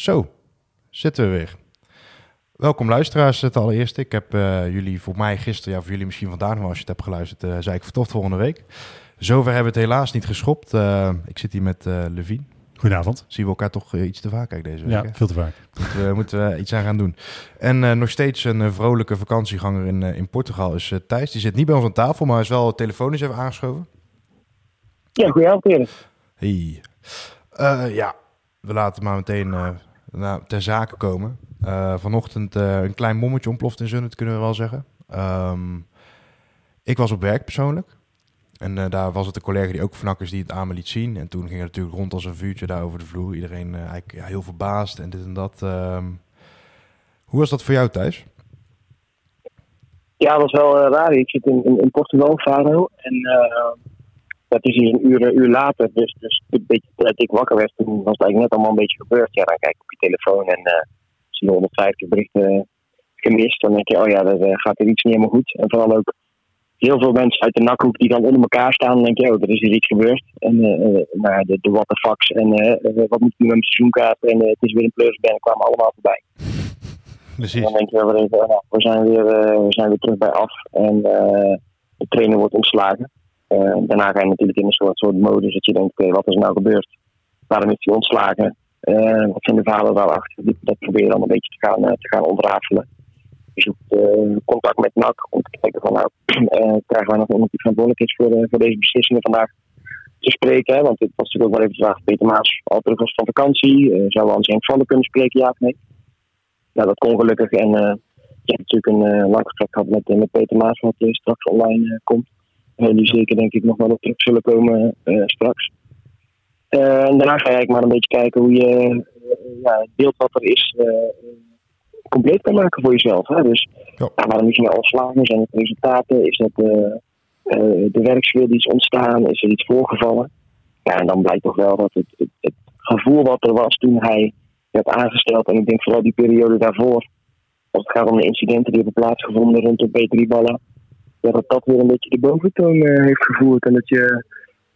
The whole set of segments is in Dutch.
Zo, zitten we weer. Welkom luisteraars, het allereerste. Ik heb eh, jullie voor mij gisteren, ja voor jullie misschien vandaag nog als je het hebt geluisterd, uh, zei ik vertoft volgende week. Zover hebben we het helaas niet geschopt. Uh, ik zit hier met Levine. Goedenavond. Zien we elkaar toch iets te vaak kijk deze week. Ja, hè? veel te vaak. Moeten we, moeten we iets aan gaan doen. En nog steeds een vrolijke vakantieganger in, in Portugal is Thijs. Die zit niet bij ons aan tafel, maar is wel telefonisch even aangeschoven. Ja, goedenavond. Hey. ja, we laten maar meteen nou, ter zake komen. Uh, vanochtend uh, een klein mommetje ontploft in Zunnet, kunnen we wel zeggen. Um, ik was op werk persoonlijk. En uh, daar was het een collega die ook vannak is die het aan me liet zien. En toen ging het natuurlijk rond als een vuurtje daar over de vloer. Iedereen eigenlijk ja, heel verbaasd en dit en dat. Um, hoe was dat voor jou thuis? Ja, dat was wel raar. Ik zit in, in, in Portugal, Faro. En dat is hier een uur, uur later. Dus, dus een beetje dat ik wakker werd, toen was het eigenlijk net allemaal een beetje gebeurd. Ja, dan kijk ik op je telefoon en uh, zie je 150 berichten gemist. Dan denk je, oh ja, er uh, gaat er iets niet helemaal goed. En vooral ook heel veel mensen uit de nakhoek die dan onder elkaar staan. Dan denk je, oh, er is hier iets gebeurd. En uh, nou, de, de what the fucks en wat moet ik nu met mijn seizoenkaart. En het is weer een pleursband, kwamen allemaal voorbij. Precies. En dan denk je, oh, nou, we, zijn weer, we zijn weer terug bij af. En de trainer wordt ontslagen. Uh, daarna ga je natuurlijk in een soort, soort modus dat je denkt, wat is nou gebeurd? Waarom is hij ontslagen? Uh, wat zijn de verhalen daarachter? Dat probeer je dan een beetje te gaan, uh, te gaan ontrafelen. Je zoekt contact met NAC om te kijken van nou, krijgen wij nog iemand die verantwoordelijk is voor, voor deze beslissingen vandaag te spreken. Hè? Want het was natuurlijk ook wel even de vraag, Peter Maas al terug was van vakantie. zou we aan zijn vallen kunnen spreken, ja of nee? Nou, dat kon gelukkig en je hebt natuurlijk een lang gesprek gehad met, met Peter Maas, wat straks online komt die zeker denk ik nog wel op terug zullen komen uh, straks. En daarna ga je eigenlijk maar een beetje kijken hoe je uh, ja, het beeld wat er is compleet kan maken voor jezelf. Hè? Dus ja. waarom is je nou? Zijn het resultaten? Is dat de werksfeer die is ontstaan? Is er iets voorgevallen? Ja, en dan blijkt toch wel dat het, het, het gevoel wat er was toen hij werd aangesteld, en ik denk vooral die periode daarvoor, als het gaat om de incidenten die hebben plaatsgevonden rond de B3-ballen, ja, dat dat weer een beetje de boventoon uh, heeft gevoerd. En dat je,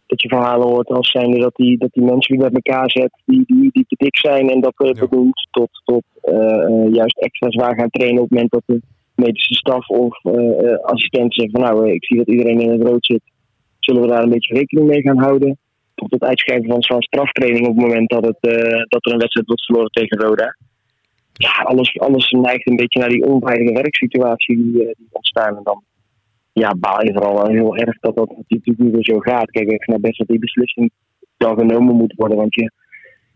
dat je verhalen hoort als zijnde dat die, dat die mensen die met elkaar zet, die, die, die te dik zijn en dat uh, ja. benoemt tot, tot uh, juist extra zwaar gaan trainen op het moment dat de medische staf of assistenten zeggen van nou, ik zie dat iedereen in het rood zit. Zullen we daar een beetje rekening mee gaan houden? Tot het uitschrijven van zo'n straftraining op het moment dat, het, dat er een wedstrijd wordt verloren tegen Roda. Ja, alles, alles neigt een beetje naar die onveilige werksituatie die, die ontstaan. En dan ja, baal je vooral wel heel erg dat dat natuurlijk niet weer zo gaat. Kijk, ik snap best dat die beslissing dan genomen moet worden. Want je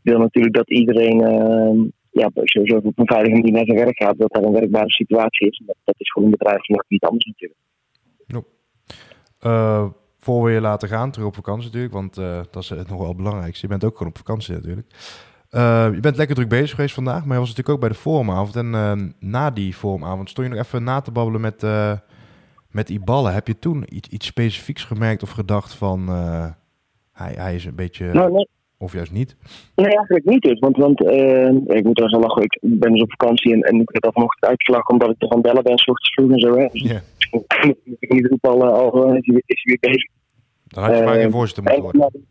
wil natuurlijk dat iedereen uh, ja, sowieso op een veilige manier naar zijn werk gaat. Dat daar een werkbare situatie is. Dat, dat is voor een bedrijf nog niet anders natuurlijk. Uh, voor we je laten gaan, terug op vakantie natuurlijk. Want uh, dat is het nog wel belangrijkste. Je bent ook gewoon op vakantie natuurlijk. Je bent lekker druk bezig geweest vandaag. Maar je was natuurlijk ook bij de forumavond. En na die forumavond stond je nog even na te babbelen met met Iballa, heb je toen iets, iets specifieks gemerkt of gedacht van uh, hij, hij is een beetje. Nou, nee. Of juist niet? Nee, eigenlijk niet dus. Want, want uh, ik moet er zo lachen. Ik ben dus op vakantie en, en ik heb dat vanochtend uitgeslagen omdat ik toch aan bellen ben, s ochtends vroeg en zo. Hè. Dus yeah. ik niet roepen al, al is, hij, is hij weer bezig. Dan had je uh, maar geen voorzitter moeten worden.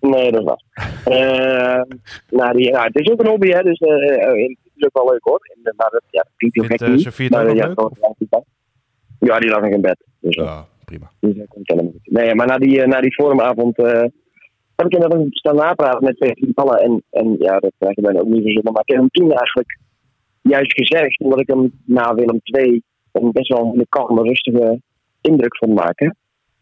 Nee, dat was. uh, nou, die, nou, het is ook een hobby, hè, dus uh, het is ook wel leuk hoor. En, maar dat, ja, dat klinkt heel Vindt, gek uh, niet. Ook ja, leuk? Ja, die lag nog in bed. Dus, ja, prima. Dus dat komt helemaal goed. Nee, maar na die, na die forumavond uh, heb ik inderdaad staan napraten met twee ballen. En, en ja, dat krijg je bijna ook niet verzonnen. Maar ik heb hem toen eigenlijk juist gezegd, omdat ik hem na Willem II een best wel een kalme, rustige indruk vond maken.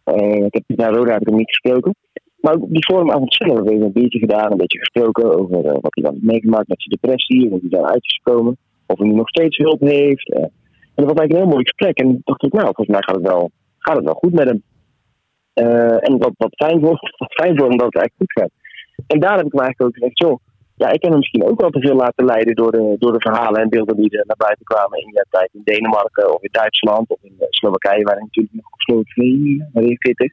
Uh, ik heb naar Roda heb ik hem niet gesproken. Maar ook die forumavond zelf hebben we een beetje gedaan, een beetje gesproken over uh, wat hij dan meegemaakt met zijn depressie, hoe hij daaruit is gekomen, of hij nu nog steeds hulp heeft. Uh, dat was eigenlijk een heel mooi gesprek. En dacht ik, nou, volgens mij gaat het wel, gaat het wel goed met hem. Uh, en wat, wat, fijn voor, wat fijn voor hem dat het eigenlijk goed gaat. En daar heb ik me eigenlijk ook gezegd, joh, ja, ik heb hem misschien ook wel te veel laten leiden door de, door de verhalen en beelden die er naar buiten kwamen in die tijd in Denemarken of in Duitsland of in Slowakije, waar hij natuurlijk nog gesloten waarin zit.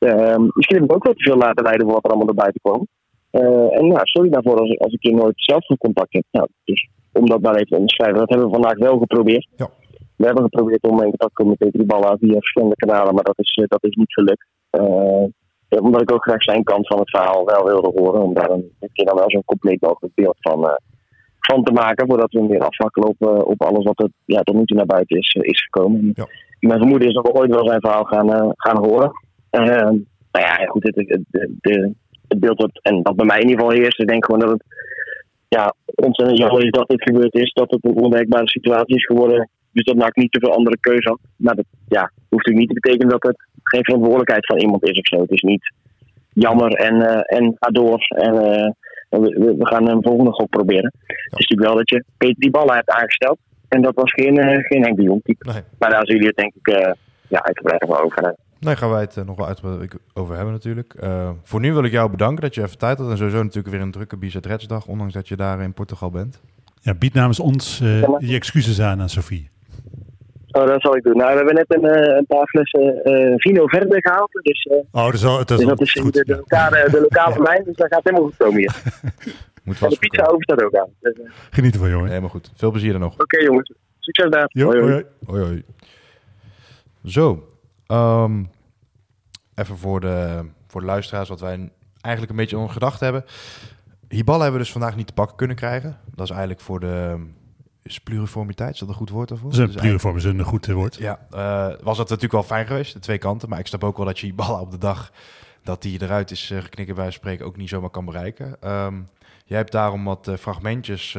Uh, misschien heb ik ook wel te veel laten leiden voor wat er allemaal naar buiten kwam. Uh, en nou, sorry daarvoor als, als ik je nooit zelf goed contact heb. Nou, dus om dat maar even te onderschrijven, dat hebben we vandaag wel geprobeerd. Ja. We hebben geprobeerd om in contact te komen met Balla via verschillende kanalen, maar dat is, dat is niet gelukt. Uh, omdat ik ook graag zijn kant van het verhaal wel wilde horen. Om daar een, een keer dan wel zo'n compleet mogelijk beeld van, uh, van te maken. Voordat we weer afwakkelen op, uh, op alles wat er ja, tot nu toe naar buiten is, is gekomen. Ja. Mijn vermoeden is dat we ooit wel zijn verhaal gaan, gaan horen. nou ja, goed, het, het, het, het beeld dat, en dat bij mij in ieder geval heerst, ik denk gewoon dat het ja, ontzettend jammer is dat dit gebeurd is. Dat het een onwerkbare situatie is geworden. Dus dat maakt niet te veel andere keuze had. Maar dat ja, hoeft natuurlijk niet te betekenen dat het geen verantwoordelijkheid van iemand is of zo. Het is niet jammer en, uh, en ga door. En uh, we, we, gaan een volgende gok proberen. Het is natuurlijk wel dat je Peter die ballen hebt aangesteld. En dat was geen, uh, geen enkel jongtype. Nee. Maar daar zullen jullie het denk ik ja, uitgebreid over over hebben. Nee, gaan wij het nog wel uitgebreid over hebben natuurlijk. Uh, voor nu wil ik jou bedanken dat je even tijd had. En sowieso natuurlijk weer een drukke Bizet Redsdag, ondanks dat je daar in Portugal bent. Ja, bied namens ons uh, je excuses aan aan Sofie. Oh, dat zal ik doen. Nou, we hebben net een, een paar flessen uh, vino verder gehaald. Dus, uh, oh, dat is, al, dat is, dus dat is goed. De, de, lokale, de lokale lijn, dus dat gaat helemaal goed komen hier. Moet en de pizza over staat ook aan. Dus, Geniet ervan, jongen. Helemaal goed. Veel plezier er nog. Oké, okay, jongens. Succes daar. Jo, hoi, hoi. hoi. hoi, hoi. Zo. Um, even voor de, voor de luisteraars wat wij eigenlijk een beetje onder gedacht hebben. Hiballa hebben we dus vandaag niet te pakken kunnen krijgen. Dat is eigenlijk voor de is pluriformiteit, is dat een goed woord daarvoor? Dus pluriform is een goed woord. Ja, uh, was dat natuurlijk wel fijn geweest, de twee kanten. Maar ik snap ook wel dat je ballen op de dag dat die eruit is uh, geknikken bij spreken ook niet zomaar kan bereiken. Um, jij hebt daarom wat uh, fragmentjes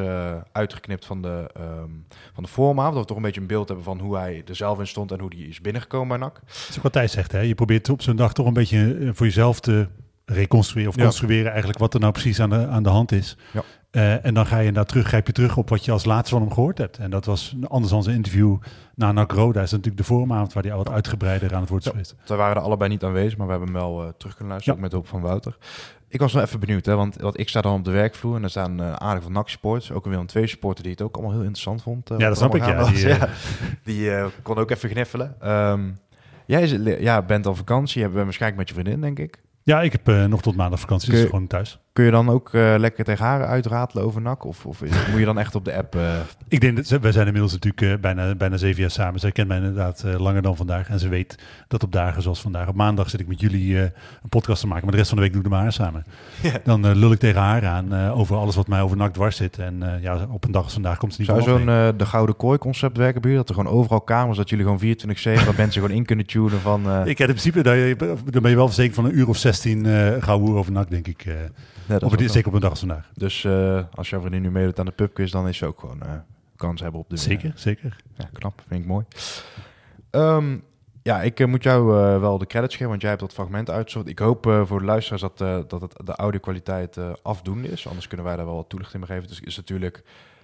uitgeknipt van de, um, van de voormaat. Dat we toch een beetje een beeld hebben van hoe hij er zelf in stond en hoe die is binnengekomen bij NAC. Dat is ook wat Thijs zegt, hè? Je probeert op zo'n dag toch een beetje voor jezelf te reconstrueren of Ja. construeren eigenlijk wat er nou precies aan de, aan de hand is. Ja. Uh, en dan ga je daar terug, grijp je terug op wat je als laatste van hem gehoord hebt. En dat was anders dan zijn interview na NAC Roda. is natuurlijk de voormaand waar hij al wat uitgebreider aan het woord is geweest. Wij waren er allebei niet aanwezig, maar we hebben hem wel uh, terug kunnen luisteren, Ja. ook met hulp van Wouter. Ik was wel even benieuwd, hè, want, want ik sta dan op de werkvloer en er staan uh, aardig van NAC-sports. Ook een Willem II supporter die het ook allemaal heel interessant vond. Ja, wat dat snap ik, ja. Die, was. Ja, die kon ook even gniffelen. Um, jij is, ja, bent al vakantie, je bent waarschijnlijk met je vriendin, denk ik. Ja, ik heb nog tot maandag vakantie, dus gewoon thuis. Kun je dan ook uh, lekker tegen haar uitratelen over NAC? Of, of is- moet je dan echt op de app... uh, Ik denk dat ze, wij zijn inmiddels natuurlijk uh, bijna, bijna zeven jaar samen. Zij kent mij inderdaad uh, langer dan vandaag. En ze weet dat op dagen zoals vandaag. Op maandag zit ik met jullie uh, een podcast te maken. Maar de rest van de week doe ik het maar haar samen. Ja. Dan uh, lul ik tegen haar aan uh, over alles wat mij over NAC dwars zit. En uh, ja, op een dag als vandaag komt ze niet zou zo'n uh, de Gouden Kooi concept werken bij? Dat er gewoon overal kamers, dat jullie gewoon 24-7, dat mensen gewoon in kunnen tunen van... Uh, Ik heb in principe, daar, daar ben je wel verzekerd van een uur of 16 uh, gauw over NAC, denk ik. Nee, op een, zeker op een dag als vandaag. Dus uh, als jouw vriendin nu meedoet aan de pubquiz, dan is ze ook gewoon uh, kans hebben op de Zeker, winnaar. zeker. Ja, knap. Vind ik mooi. Um, ja, ik uh, moet jou uh, wel de credits geven, want jij hebt dat fragment uitgezocht. Ik hoop uh, voor de luisteraars dat, uh, dat het, de audio-kwaliteit uh, afdoende is. Anders kunnen wij daar wel wat toelichting bij geven. Dus het is natuurlijk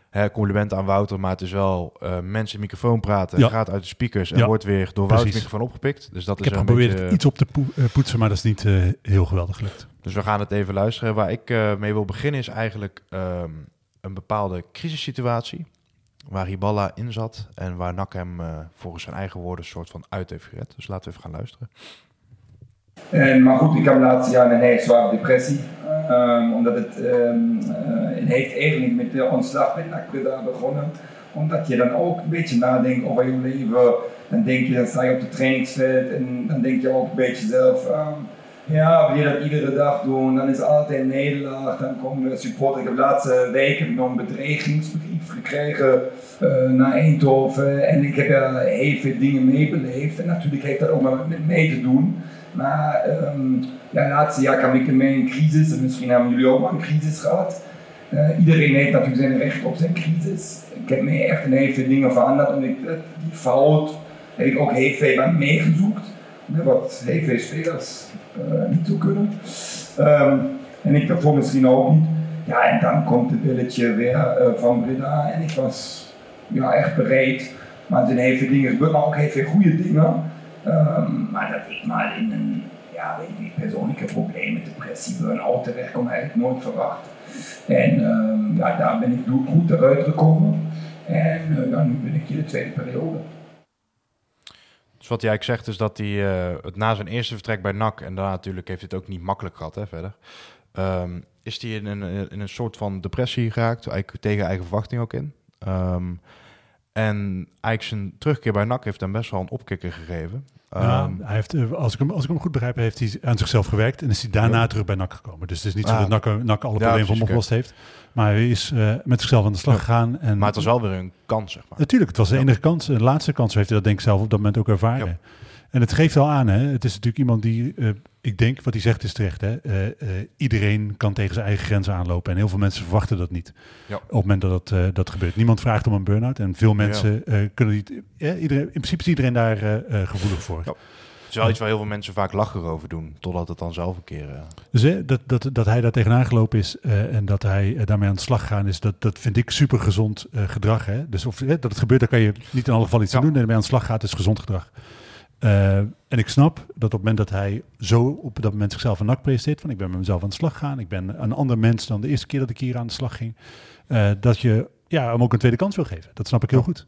hè, complimenten aan Wouter, maar het is wel uh, mensen in microfoon praten. Ja. gaat uit de speakers en Ja, wordt weer door precies. Wouters microfoon opgepikt. Dus dat Ik is heb geprobeerd beetje, het iets op te poe- uh, poetsen, maar dat is niet uh, heel geweldig gelukt. Dus we gaan het even luisteren. Waar ik uh, mee wil beginnen is eigenlijk um, een bepaalde crisissituatie. Waar Hiballa in zat en waar Nak hem uh, volgens zijn eigen woorden een soort van uit heeft gered. Dus laten we even gaan luisteren. En, maar goed, ik heb laatste jaar een hele zware depressie. Um, omdat het, um, uh, het heeft eigenlijk met de ontslag met daar begonnen. Omdat je dan ook een beetje nadenkt over je leven. Dan denk je, dan sta je op het trainingsveld en dan denk je ook een beetje zelf. Ja, wil je dat iedere dag doen, dan is altijd nederlaag. Dan komen de supporters. Ik heb de laatste ik nog een bedreigingsbrief gekregen uh, naar Eindhoven. En ik heb er heel veel dingen meebeleefd. En natuurlijk heeft dat ook maar met mee te doen. Maar um, ja, laatste jaar kwam ik mee in crisis. En misschien hebben jullie ook wel een crisis gehad. Uh, iedereen heeft natuurlijk zijn recht op zijn crisis. Ik heb me echt een heel veel dingen veranderd. En die fout heb ik ook heel veel aan meegezocht. Wat heel veel spelers uh, niet zo kunnen. Um, en ik daarvoor misschien ook niet. Ja, en dan komt het billetje weer uh, van Breda. En ik was ja, echt bereid. Maar heel veel dingen gebeurd, ook heel veel goede dingen. Um, maar dat ik maar in een ja, weet ik persoonlijke problemen, depressie, burn-out kom, heb ik nooit verwacht. En ehm, ja, daar ben ik goed eruit gekomen. En eh, ja, nu ben ik hier de tweede periode. Wat hij eigenlijk zegt is dat hij eh, het na zijn eerste vertrek bij NAC, en daarna natuurlijk heeft het ook niet makkelijk gehad hè, verder, ehm, is hij in een, in een soort van depressie geraakt, tegen eigen verwachting ook in. Ehm, en eigenlijk zijn terugkeer bij NAC heeft hem best wel een opkikker gegeven. Ja, Ehm, hij heeft, eh, als, ik hem, als ik hem goed begrijp, heeft hij aan zichzelf gewerkt en is hij daarna Ja. terug bij NAC gekomen. Dus het is niet zo Ah. dat NAC, NAC alle problemen van opgelost heeft. Maar hij is eh, met zichzelf aan de slag gegaan. En, maar het was wel weer een kans, zeg maar. Natuurlijk, het was de enige kans. De laatste kans heeft hij dat denk ik zelf op dat moment ook ervaren. En het geeft wel aan, hè. Het is natuurlijk iemand die, eh, ik denk, wat hij zegt is terecht, hè. Eh, eh, iedereen kan tegen zijn eigen grenzen aanlopen. En heel veel mensen verwachten dat niet. Ja. Op het moment dat dat, eh, dat gebeurt. Niemand vraagt om een burn-out. En veel mensen kunnen niet... iedereen, in principe is iedereen daar gevoelig voor. Ja. Het is wel iets waar heel veel mensen vaak lachen over doen, totdat het dan zelf een keer... Dus hè, dat, dat, dat hij daar tegenaan gelopen is en dat hij daarmee aan de slag gegaan is, dat, dat vind ik super gezond gedrag. Hè? Dus of hè, dat het gebeurt, daar kan je niet in alle geval iets Ja. aan doen. En ermee aan de slag gaat, is gezond gedrag. Eh, en ik snap dat op het moment dat hij zo op dat moment zichzelf een nak presenteert, van ik ben met mezelf aan de slag gegaan, ik ben een ander mens dan de eerste keer dat ik hier aan de slag ging, eh, dat je ja, hem ook een tweede kans wil geven. Dat snap ik heel Ja. goed.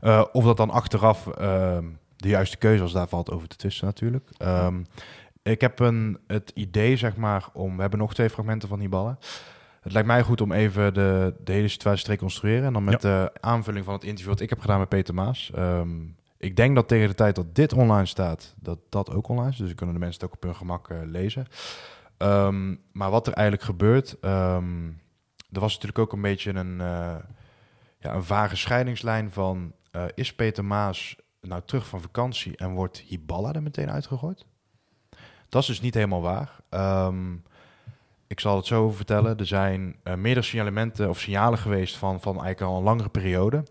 Eh, of dat dan achteraf ehm, de juiste keuze was, daar valt over te twisten natuurlijk. Ehm, ik heb een, het idee, zeg maar, om... We hebben nog twee fragmenten van die ballen. Het lijkt mij goed om even de, de hele situatie te reconstrueren. En dan met de aanvulling van het interview wat ik heb gedaan met Peter Maas. Ehm, ik denk dat tegen de tijd dat dit online staat, dat dat ook online is. Dus kunnen de mensen het ook op hun gemak eh, lezen. Ehm, maar wat er eigenlijk gebeurt... ehm, er was natuurlijk ook een beetje een... eh, ja, een vage scheidingslijn van... eh, is Peter Maas nou terug van vakantie en wordt Hiballa er meteen uitgegooid? Dat is dus niet helemaal waar. Ehm, ik zal het zo vertellen. Er zijn meerdere signalementen of signalen geweest van, van eigenlijk al een langere periode...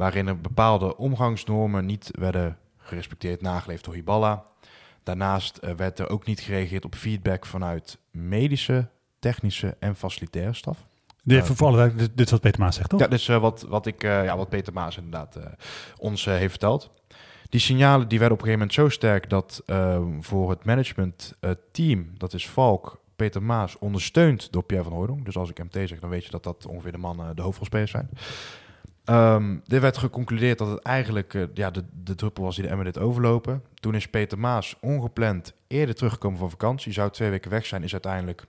waarin er bepaalde omgangsnormen niet werden gerespecteerd, nageleefd door Hiballa. Daarnaast eh, werd er ook niet gereageerd op feedback vanuit medische, technische en facilitaire staf. Alle duidelijkheid, dit, dit is wat Peter Maas zegt, toch? Ja, dus eh, wat, wat, ik, eh, ja, wat Peter Maas inderdaad eh, ons eh, heeft verteld. Die signalen die werden op een gegeven moment zo sterk dat eh, voor het management eh, team, dat is Valk, Peter Maas, ondersteund door Pierre van Hooydonk. Dus als ik MT zeg, dan weet je dat dat ongeveer de mannen, de hoofdrolspelers zijn. Ehm er werd geconcludeerd dat het eigenlijk eh, ja, de, de druppel was die de emmer dit overlopen. Toen is Peter Maas ongepland eerder teruggekomen van vakantie. Zou twee weken weg zijn, is uiteindelijk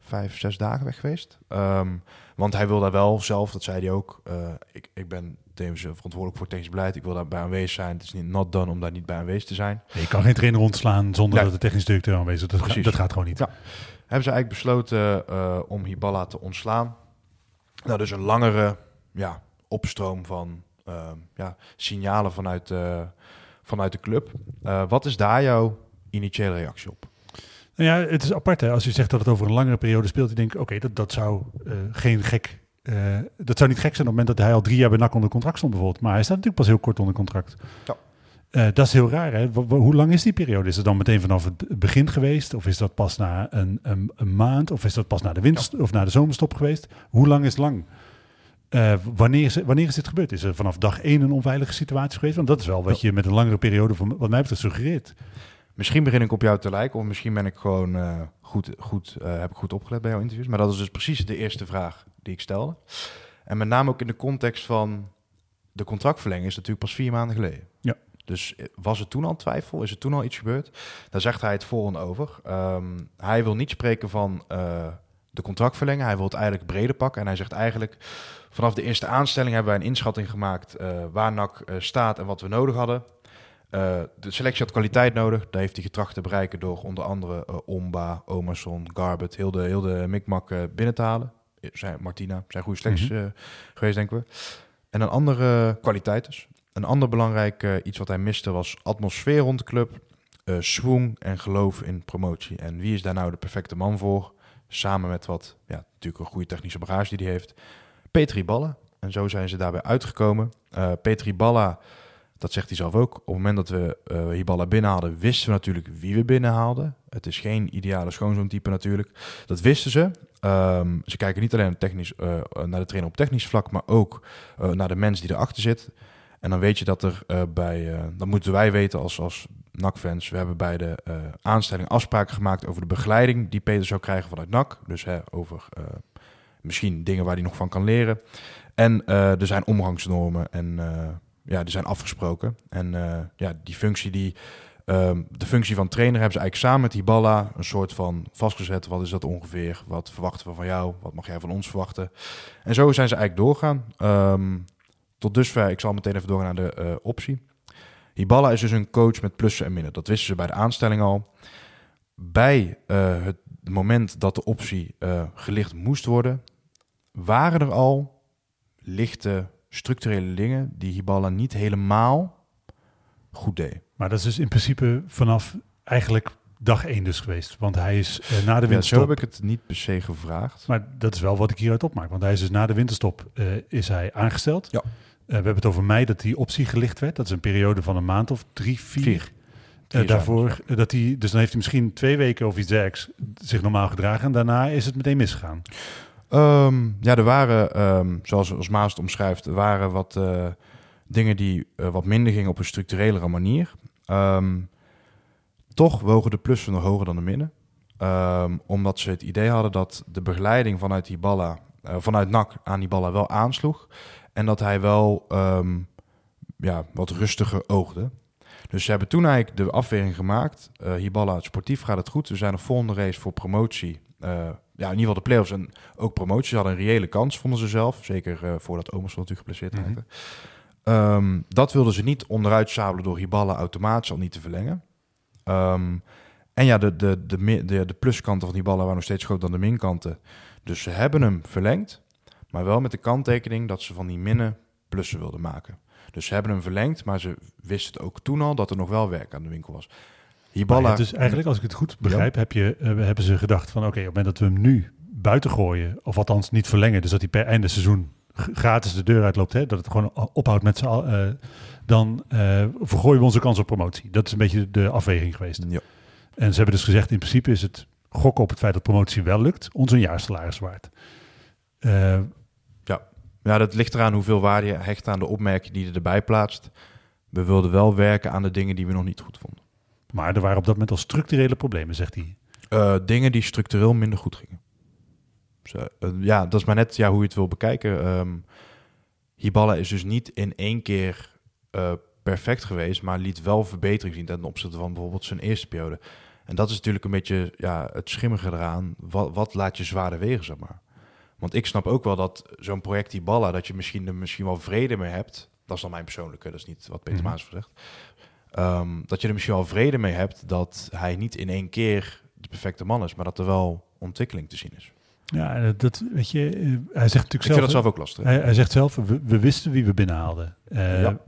vijf, zes dagen weg geweest. Ehm, want hij wil daar wel zelf, dat zei hij ook. eh, ik, ik ben tevens verantwoordelijk voor technisch beleid. Ik wil daarbij aanwezig zijn. Het is niet not done om daar niet bij aanwezig te zijn. Nee, je kan geen trainer ontslaan zonder dat de technisch directeur aanwezig is. Dat, dat gaat gewoon niet. Ja. Hebben ze eigenlijk besloten eh, om Hiballa te ontslaan. Nou, dus een langere ja, opstroom van eh, ja, signalen vanuit, eh, vanuit de club. Eh, wat is daar jouw initiële reactie op? Nou ja, het is apart hè. Als je zegt dat het over een langere periode speelt, je denkt, oké, dat, dat zou geen gek... dat zou niet gek zijn op het moment dat hij al drie jaar bij NAC onder contract stond bijvoorbeeld. Maar hij staat natuurlijk pas heel kort onder contract. Ja. Dat is heel raar hè. Hoe lang is die periode? Is het dan meteen vanaf het begin geweest? Of is dat pas na een, een, een maand? Of is dat pas na de winst of na de zomerstop geweest? Hoe lang is lang? Eh, wanneer, is, wanneer is dit gebeurd? Is er vanaf dag één een onveilige situatie geweest? Want dat is wel wat je met een langere periode, van, wat mij betreft, suggereert. Misschien begin ik op jou te lijken, of misschien ben ik gewoon eh, goed, goed, eh, heb ik goed opgelet bij jouw interviews. Maar dat is dus precies de eerste vraag die ik stelde. En met name ook in de context van de contractverlenging is natuurlijk pas vier maanden geleden. Ja. Dus was er toen al twijfel? Is er toen al iets gebeurd? Daar zegt hij het volgende over. Ehm, hij wil niet spreken van de contractverlenging. Hij wil het eigenlijk breder pakken. En hij zegt eigenlijk, vanaf de eerste aanstelling hebben wij een inschatting gemaakt eh, waar NAC eh, staat en wat we nodig hadden. Eh, de selectie had kwaliteit nodig. Daar heeft hij getracht te bereiken door onder andere Omba, Omerson, Garbet, heel de, heel de mikmak binnen te halen. Zijn, Martina, zijn goede selecties eh, geweest, denken we. En een andere kwaliteit dus. Een ander belangrijk iets wat hij miste was atmosfeer rond de club, swoon en geloof in promotie. En wie is daar nou de perfecte man voor? Samen met wat, ja, natuurlijk een goede technische bagage die hij heeft. Petri Balla. En zo zijn ze daarbij uitgekomen. Eh Petri Balla, dat zegt hij zelf ook. Op het moment dat we eh Hiballa binnenhaalden, wisten we natuurlijk wie we binnenhaalden. Het is geen ideale schoonzoontype natuurlijk. Dat wisten ze. Ehm, ze kijken niet alleen technisch, eh, naar de trainer op technisch vlak, maar ook naar de mens die erachter zit. En dan weet je dat er bij, dan moeten wij weten als, als NAC-fans, we hebben bij de aanstelling afspraken gemaakt over de begeleiding die Peter zou krijgen vanuit NAC. Dus hè, over misschien dingen waar hij nog van kan leren. En eh, er zijn omgangsnormen en eh, ja, die zijn afgesproken. En eh, ja, die functie die, ehm, de functie van trainer hebben ze eigenlijk samen met Hiballa een soort van vastgezet. Wat is dat ongeveer? Wat verwachten we van jou? Wat mag jij van ons verwachten? En zo zijn ze eigenlijk doorgaan. Ehm, tot dusver, ik zal meteen even doorgaan naar de optie. Hiballa is dus een coach met plussen en minnen. Dat wisten ze bij de aanstelling al. Bij het moment dat de optie gelicht moest worden, waren er al lichte structurele dingen die Hiballa niet helemaal goed deed. Maar dat is dus in principe vanaf eigenlijk dag één dus geweest. Want hij is eh, na de Ja, zo winterstop... heb ik het niet per se gevraagd. Maar dat is wel wat ik hieruit opmaak. Want hij is dus na de winterstop eh, is hij aangesteld. Ja. Eh, we hebben het over mei dat die optie gelicht werd. Dat is een periode van een maand of drie, vier. Vier. Vier daarvoor, dat hij, dus dan heeft hij misschien twee weken of iets dergelijks zich normaal gedragen. En daarna is het meteen misgegaan. Ehm, ja, er waren, ehm, zoals, als Maas het omschrijft, er waren wat eh, dingen die eh, wat minder gingen op een structurelere manier. Ehm, toch wogen de plussen nog hoger dan de minnen. Omdat ze het idee hadden dat de begeleiding vanuit Hiballa, eh vanuit NAC aan Hiballa wel aansloeg. En dat hij wel ja, wat rustiger oogde. Dus ze hebben toen eigenlijk de afweging gemaakt. Hiballa, sportief gaat het goed. We zijn de volgende race voor promotie. Eh, ja, in ieder geval de play-offs en ook promotie. Ze hadden een reële kans, vonden ze zelf. Zeker eh, voordat Omerson natuurlijk geblesseerd Mhm. raakte. Ehm, dat wilden ze niet onderuit sabelen door Hiballa automatisch al niet te verlengen. Ehm, en ja, de, de, de, de, de pluskanten van Hiballa waren nog steeds groter dan de minkanten. Dus ze hebben hem verlengd. Maar wel met de kanttekening dat ze van die minnen plussen wilden maken. Dus ze hebben hem verlengd, maar ze wisten het ook toen al dat er nog wel werk aan de winkel was. Hiballa... Ja, dus eigenlijk, als ik het goed begrijp, heb je, eh, hebben ze gedacht van... oké, op het moment dat we hem nu buiten gooien... of althans niet verlengen, dus dat hij per einde seizoen gratis de deur uitloopt... Hè, dat het gewoon ophoudt met z'n al, eh, dan eh, vergooien we onze kans op promotie. Dat is een beetje de afweging geweest. Ja. En ze hebben dus gezegd, in principe is het gokken op het feit dat promotie wel lukt... ons een jaarsalaris waard. Eh, Ja, dat ligt eraan hoeveel waarde je hecht aan de opmerking die je erbij plaatst. We wilden wel werken aan de dingen die we nog niet goed vonden. Maar er waren op dat moment al structurele problemen, zegt hij. Eh, dingen die structureel minder goed gingen. Dus, eh, ja, dat is maar net ja, hoe je het wil bekijken. Ehm Hiballa is dus niet in één keer eh, perfect geweest, maar liet wel verbetering zien ten opzichte van bijvoorbeeld zijn eerste periode. En dat is natuurlijk een beetje ja, het schimmige eraan. Wat, wat laat je zwaarder wegen, zeg maar. Want ik snap ook wel dat zo'n project Hiballa, dat je misschien er misschien wel vrede mee hebt. Dat is dan mijn persoonlijke, dat is niet wat Peter Mhm. Maas zegt. Ehm, dat je er misschien wel vrede mee hebt dat hij niet in één keer de perfecte man is, maar dat er wel ontwikkeling te zien is. Ja, dat weet je, eh, hij zegt natuurlijk Ik zelf... vind dat zelf ook lastig. Hij, hij zegt zelf, we, we wisten wie we binnenhaalden. Eh Ja.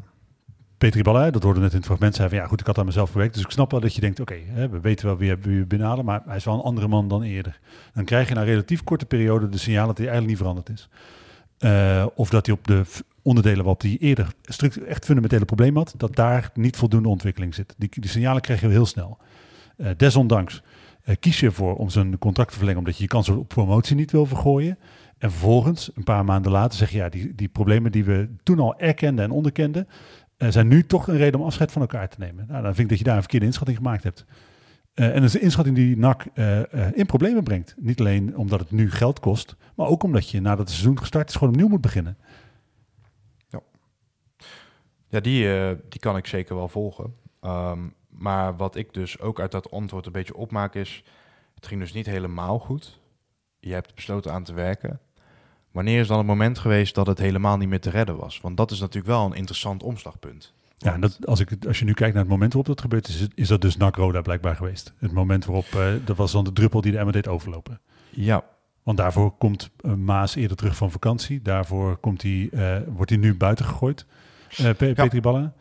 Petri Balla, dat hoorde net in het fragment, zei van ja goed, ik had aan mezelf gewerkt. Dus ik snap wel dat je denkt, oké, we weten wel wie, we binnenhalen, maar hij is wel een andere man dan eerder. Dan krijg je na een relatief korte periode de signaal dat hij eigenlijk niet veranderd is. Eh, of dat hij op de onderdelen waarop hij eerder echt fundamentele problemen had, dat daar niet voldoende ontwikkeling zit. Die, die signalen krijg je heel snel. Eh, desondanks eh, kies je ervoor om zijn contract te verlengen omdat je je kans op promotie niet wil vergooien. En vervolgens, een paar maanden later, zeg je ja, die, die problemen die we toen al erkenden en onderkenden, eh, zijn nu toch een reden om afscheid van elkaar te nemen. Nou, dan vind ik dat je daar een verkeerde inschatting gemaakt hebt. En dat is een inschatting die NAC in problemen brengt. Niet alleen omdat het nu geld kost, maar ook omdat je nadat het seizoen gestart is gewoon opnieuw moet beginnen. Ja, die, eh, die kan ik zeker wel volgen. Ehm, maar wat ik dus ook uit dat antwoord een beetje opmaak is... het ging dus niet helemaal goed. Je hebt besloten aan te werken. Wanneer is dan het moment geweest dat het helemaal niet meer te redden was? Want dat is natuurlijk wel een interessant omslagpunt. Ja, en dat, als, ik, als je nu kijkt naar het moment waarop dat gebeurt, is, dat dus NAC Roda blijkbaar geweest. Het moment waarop, eh, dat was dan de druppel die de emmer deed overlopen. Ja, Want daarvoor komt eh, Maas eerder terug van vakantie. Daarvoor komt wordt hij nu buiten gegooid, Pe- Petri Ballen.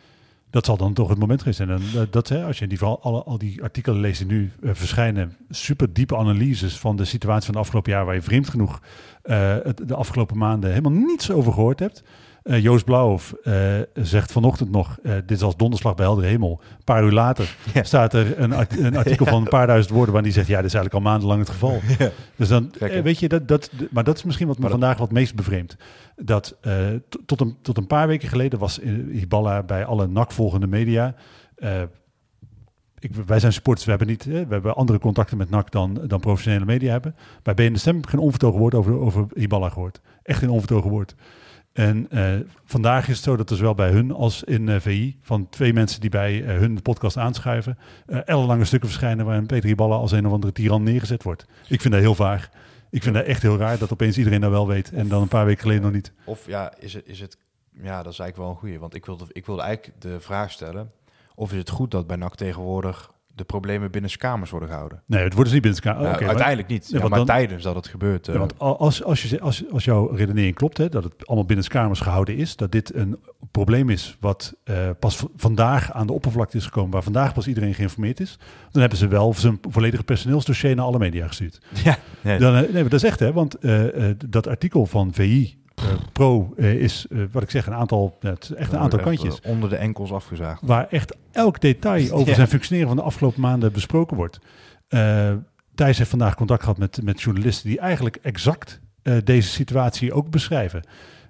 Dat zal dan toch het moment geweest zijn. En eh, dat, hè, als je die, vooral alle, al die artikelen leest die nu eh, verschijnen, super diepe analyses van de situatie van de afgelopen jaar, waar je vreemd genoeg het, de afgelopen maanden helemaal niets over gehoord hebt. Eh, Joost Blauwhof eh, zegt vanochtend nog, eh, dit is als donderslag bij heldere hemel. Een paar uur later Ja. staat er een, art- een artikel van een paar duizend woorden... waarin die zegt, ja, dit is eigenlijk al maandenlang het geval. Ja. Dus dan, weet je, dat, dat, maar dat is misschien wat me Maar vandaag wat meest bevreemdt. Dat tot, een, tot een paar weken geleden was Hiballa bij alle NAC-volgende media... ik, wij zijn supporters, we hebben, niet, we hebben andere contacten met NAC dan, dan professionele media hebben. Bij BN de Stem heb ik geen onvertogen woord over, over Hiballa gehoord. Echt geen onvertogen woord. En eh, vandaag is het zo dat er zowel bij hun als in eh, VI... van twee mensen die bij eh, hun de podcast aanschuiven... ellenlange stukken verschijnen waarin Peter Hiballa als een of andere tiran neergezet wordt. Ik vind dat heel vaag. Ik vind dat echt heel raar dat opeens iedereen dat wel weet... en dan een paar weken geleden nog niet. Of ja, is het, is het, ja, dat is eigenlijk wel een goeie. Want ik wilde, ik wilde eigenlijk de vraag stellen, of is het goed dat bij NAC tegenwoordig de problemen binnen kamers worden gehouden? Nee, het wordt dus niet binnen elkaar. Nou, maar- uiteindelijk niet, Ja, ja, want maar dan- tijdens dat het gebeurt. eh, Ja, want al- als, als, je, als, als jouw redenering klopt, hè, dat het allemaal binnen kamers gehouden is, dat dit een probleem is wat eh, pas vandaag aan de oppervlakte is gekomen, waar vandaag pas iedereen geïnformeerd is, dan hebben ze wel zijn volledige personeelsdossier naar alle media gestuurd. ja, nee, Dan, eh, nee, maar dat is echt, hè, want dat artikel van VI Pro eh, is, eh, wat ik zeg, een aantal, het echt een aantal kantjes eh, onder de enkels afgezaagd. waar echt elk detail over Ja. zijn functioneren van de afgelopen maanden besproken wordt. Eh, Thijs heeft vandaag contact gehad met, met journalisten die eigenlijk exact eh, deze situatie ook beschrijven.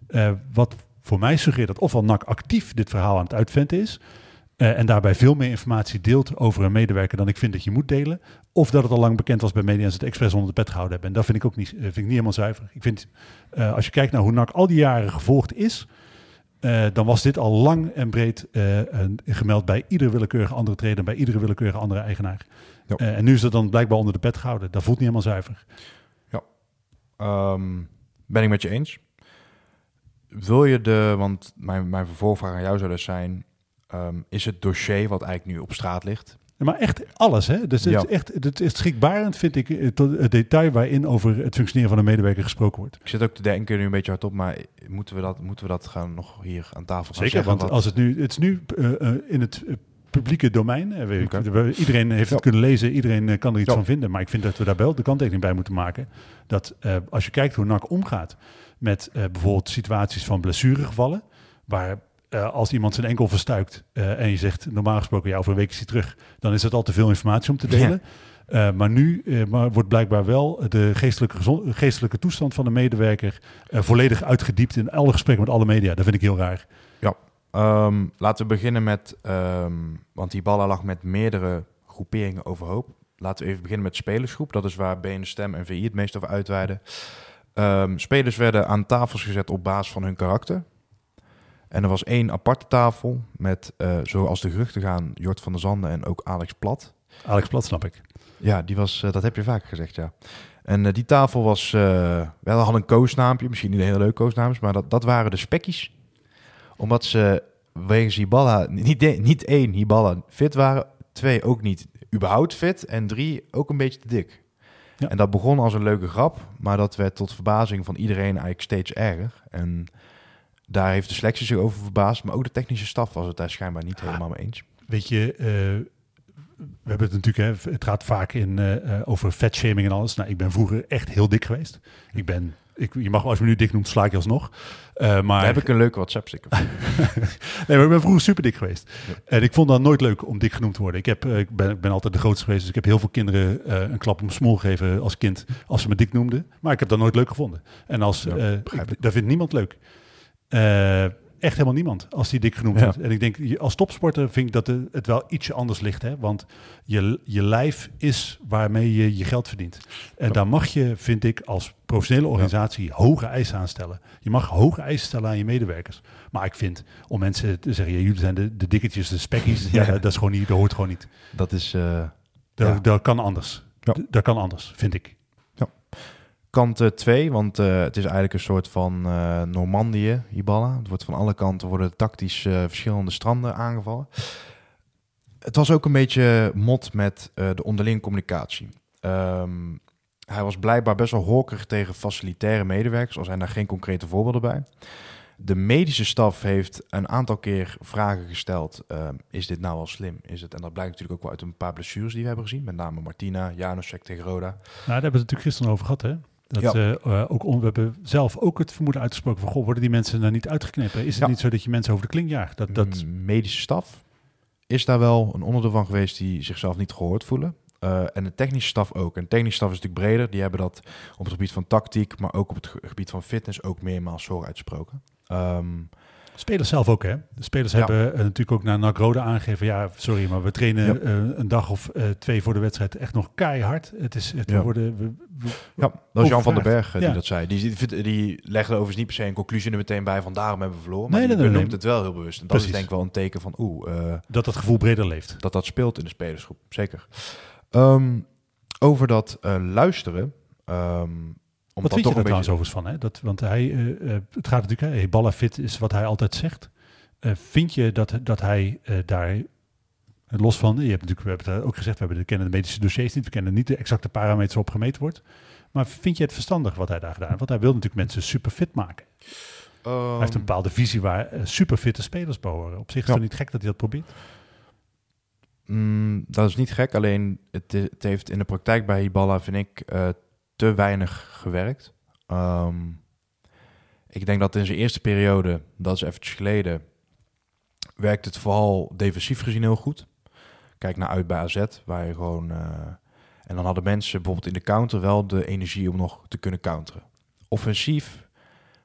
Eh, wat voor mij suggereert dat ofwel NAC actief dit verhaal aan het uitventen is. Eh, en daarbij veel meer informatie deelt over een medewerker dan ik vind dat je moet delen. Of dat het al lang bekend was bij media en ze het expres onder de pet gehouden hebben. En dat vind ik ook niet, eh, vind ik niet helemaal zuiver. Ik vind, eh, als je kijkt naar hoe NAC al die jaren gevolgd is, dan was dit al lang en breed gemeld bij iedere willekeurige andere trader, bij iedere willekeurige andere eigenaar. Ja. En nu is dat dan blijkbaar onder de pet gehouden. Dat voelt niet helemaal zuiver. Ehm, ben ik met je eens. Wil je de, want mijn, mijn vervolgvraag aan jou zou dus zijn, ehm, is het dossier wat eigenlijk nu op straat ligt, Maar echt alles, hè? Dus het, Ja. is echt, het is schrikbarend, vind ik, eh, tot het detail waarin over het functioneren van een medewerker gesproken wordt. Ik zit ook te denken nu een beetje hardop, maar moeten we dat, moeten we dat gaan nog hier aan tafel gaan Zeker, want als het nu, het is nu eh, eh, in het publieke domein. iedereen heeft het Ja. kunnen lezen, iedereen kan er iets Ja. van vinden. Maar ik vind dat we daar wel de kanttekening bij moeten maken. Dat als je kijkt hoe NAC omgaat met bijvoorbeeld situaties van blessuregevallen, waar eh, als iemand zijn enkel verstuikt eh, en je zegt normaal gesproken ja, over een week is hij terug, dan is dat al te veel informatie om te delen. Eh, maar nu maar wordt blijkbaar wel de geestelijke, gezond- geestelijke toestand van de medewerker volledig uitgediept in alle gesprekken met alle media. Dat vind ik heel raar. Ehm, laten we beginnen met, ehm, want die ballen lag met meerdere groeperingen overhoop. Laten we even beginnen met de spelersgroep. Dat is waar BN Stem en VI het meest over uitweiden. Ehm, spelers werden aan tafels gezet op basis van hun karakter. En er was één aparte tafel met, eh, zoals de geruchten gaan, Jort van der Zanden en ook Alex Plat. Alex Plat, snap ik. Ja, die was, eh, dat heb je vaak gezegd, ja. En eh, die tafel was, eh wel had een koosnaampje, misschien niet een heel leuk koosnaam, maar dat, dat waren de spekkies. Omdat ze wegens Hiballa, niet, de- niet één, Hiballa fit waren, twee ook niet überhaupt fit en drie ook een beetje te dik. Ja. En dat begon als een leuke grap, maar dat werd tot verbazing van iedereen eigenlijk steeds erger. En daar heeft de selectie zich over verbaasd, maar ook de technische staf was het daar schijnbaar niet helemaal mee eens. Weet je, eh, we hebben het natuurlijk, hè, het gaat vaak in, eh, eh, over vetshaming en alles. Nou, ik ben vroeger echt heel dik geweest. Ik ben, ik, je mag me als je me nu dik noemt, sla ik je alsnog. Maar, Daar heb ik een leuke WhatsApp sticker nee, maar ik ben vroeger super dik geweest. Ja. En ik vond dat nooit leuk om dik genoemd te worden. Ik, heb, ik, ben, ik ben altijd de grootste geweest, dus ik heb heel veel kinderen een klap om smoel gegeven als kind als ze me dik noemden. Maar ik heb dat nooit leuk gevonden. En als, Ja, begrijp ik, dat vindt niemand leuk. Eh, echt helemaal niemand als die dik genoemd Ja. wordt. En ik denk, je- als topsporter vind ik dat het, wel ietsje anders ligt. Hè? Want je, je lijf is waarmee je je geld verdient. En Ja. daar mag je, vind ik, als professionele organisatie hoge eisen aan stellen. Je mag hoge eisen stellen aan je medewerkers. Maar ik vind, om mensen te zeggen, jullie zijn de, de dikketjes, de spekkies. ja. Dat, is gewoon niet, dat hoort gewoon niet. Dat is... eh, Dat, kan anders. Dat kan anders, vind ik. Kant 2, want eh, het is eigenlijk een soort van eh Normandië, Hiballa. Het wordt van alle kanten worden tactisch eh, verschillende stranden aangevallen. Het was ook een beetje mot met de onderlinge communicatie. Ehm, hij was blijkbaar best wel horkerig tegen facilitaire medewerkers, al zijn daar geen concrete voorbeelden bij. De medische staf heeft een aantal keer vragen gesteld. is dit nou wel slim? Is het? En dat blijkt natuurlijk ook wel uit een paar blessures die we hebben gezien. Met name Martina, Janusek tegen Roda. Nou, daar hebben we het natuurlijk gisteren over gehad, hè? Dat, Ja. eh, eh, ook on- we hebben zelf ook het vermoeden uitgesproken van, goh, worden die mensen nou niet uitgeknepen? Is het Ja. niet zo dat je mensen over de kling jaagt? Dat, dat, medische staf is daar wel een onderdeel van geweest die zichzelf niet gehoord voelen. Eh, en de technische staf ook. En de technische staf is natuurlijk breder. Die hebben dat op het gebied van tactiek, maar ook op het ge- gebied van fitness ook meermaals zo uitgesproken. Ehm, Spelers zelf ook, hè? De spelers Ja. hebben eh, natuurlijk ook naar NAC Roda aangegeven... ja, sorry, maar we trainen Ja. eh, een dag of eh, twee voor de wedstrijd echt nog keihard. Het is, het Ja. worden... We, we- ja, dat is Jan van den. Berg die dat zei. Die, die, die legde overigens niet per se een conclusie er meteen bij van daarom hebben we verloren. Maar Nee, nee, nee, benoemt nee. het wel heel bewust. En dat Precies. is denk ik wel een teken van oeh, eh, dat dat gevoel breder leeft. dat dat speelt in de spelersgroep. Zeker. Ehm, over dat luisteren. ehm om Wat vind je daar trouwens beetje... overigens van? Hè? Dat, want hij, eh, eh, het gaat natuurlijk, hey, ballen fit is wat hij altijd zegt. Eh, vind je dat, dat hij daar, los van, je hebt natuurlijk, we hebben het ook gezegd, we hebben de, kennen de medische dossiers niet, we kennen niet de exacte parameters waarop gemeten wordt. Maar vind je het verstandig wat hij daar gedaan heeft? Want hij wil natuurlijk mensen super fit maken. hij heeft een Ehm, bepaalde visie waar super fitte spelers behoren. Op zich is Ja. het niet gek dat hij dat probeert. Mm, dat is niet gek, alleen het, het heeft in de praktijk bij Hiballa, vind ik, te weinig gewerkt. Ehm, ik denk dat in zijn eerste periode, dat is eventjes geleden, werkt het vooral defensief gezien heel goed. Kijk naar uit bij AZ, waar je gewoon... eh, en dan hadden mensen bijvoorbeeld in de counter wel de energie om nog te kunnen counteren. Offensief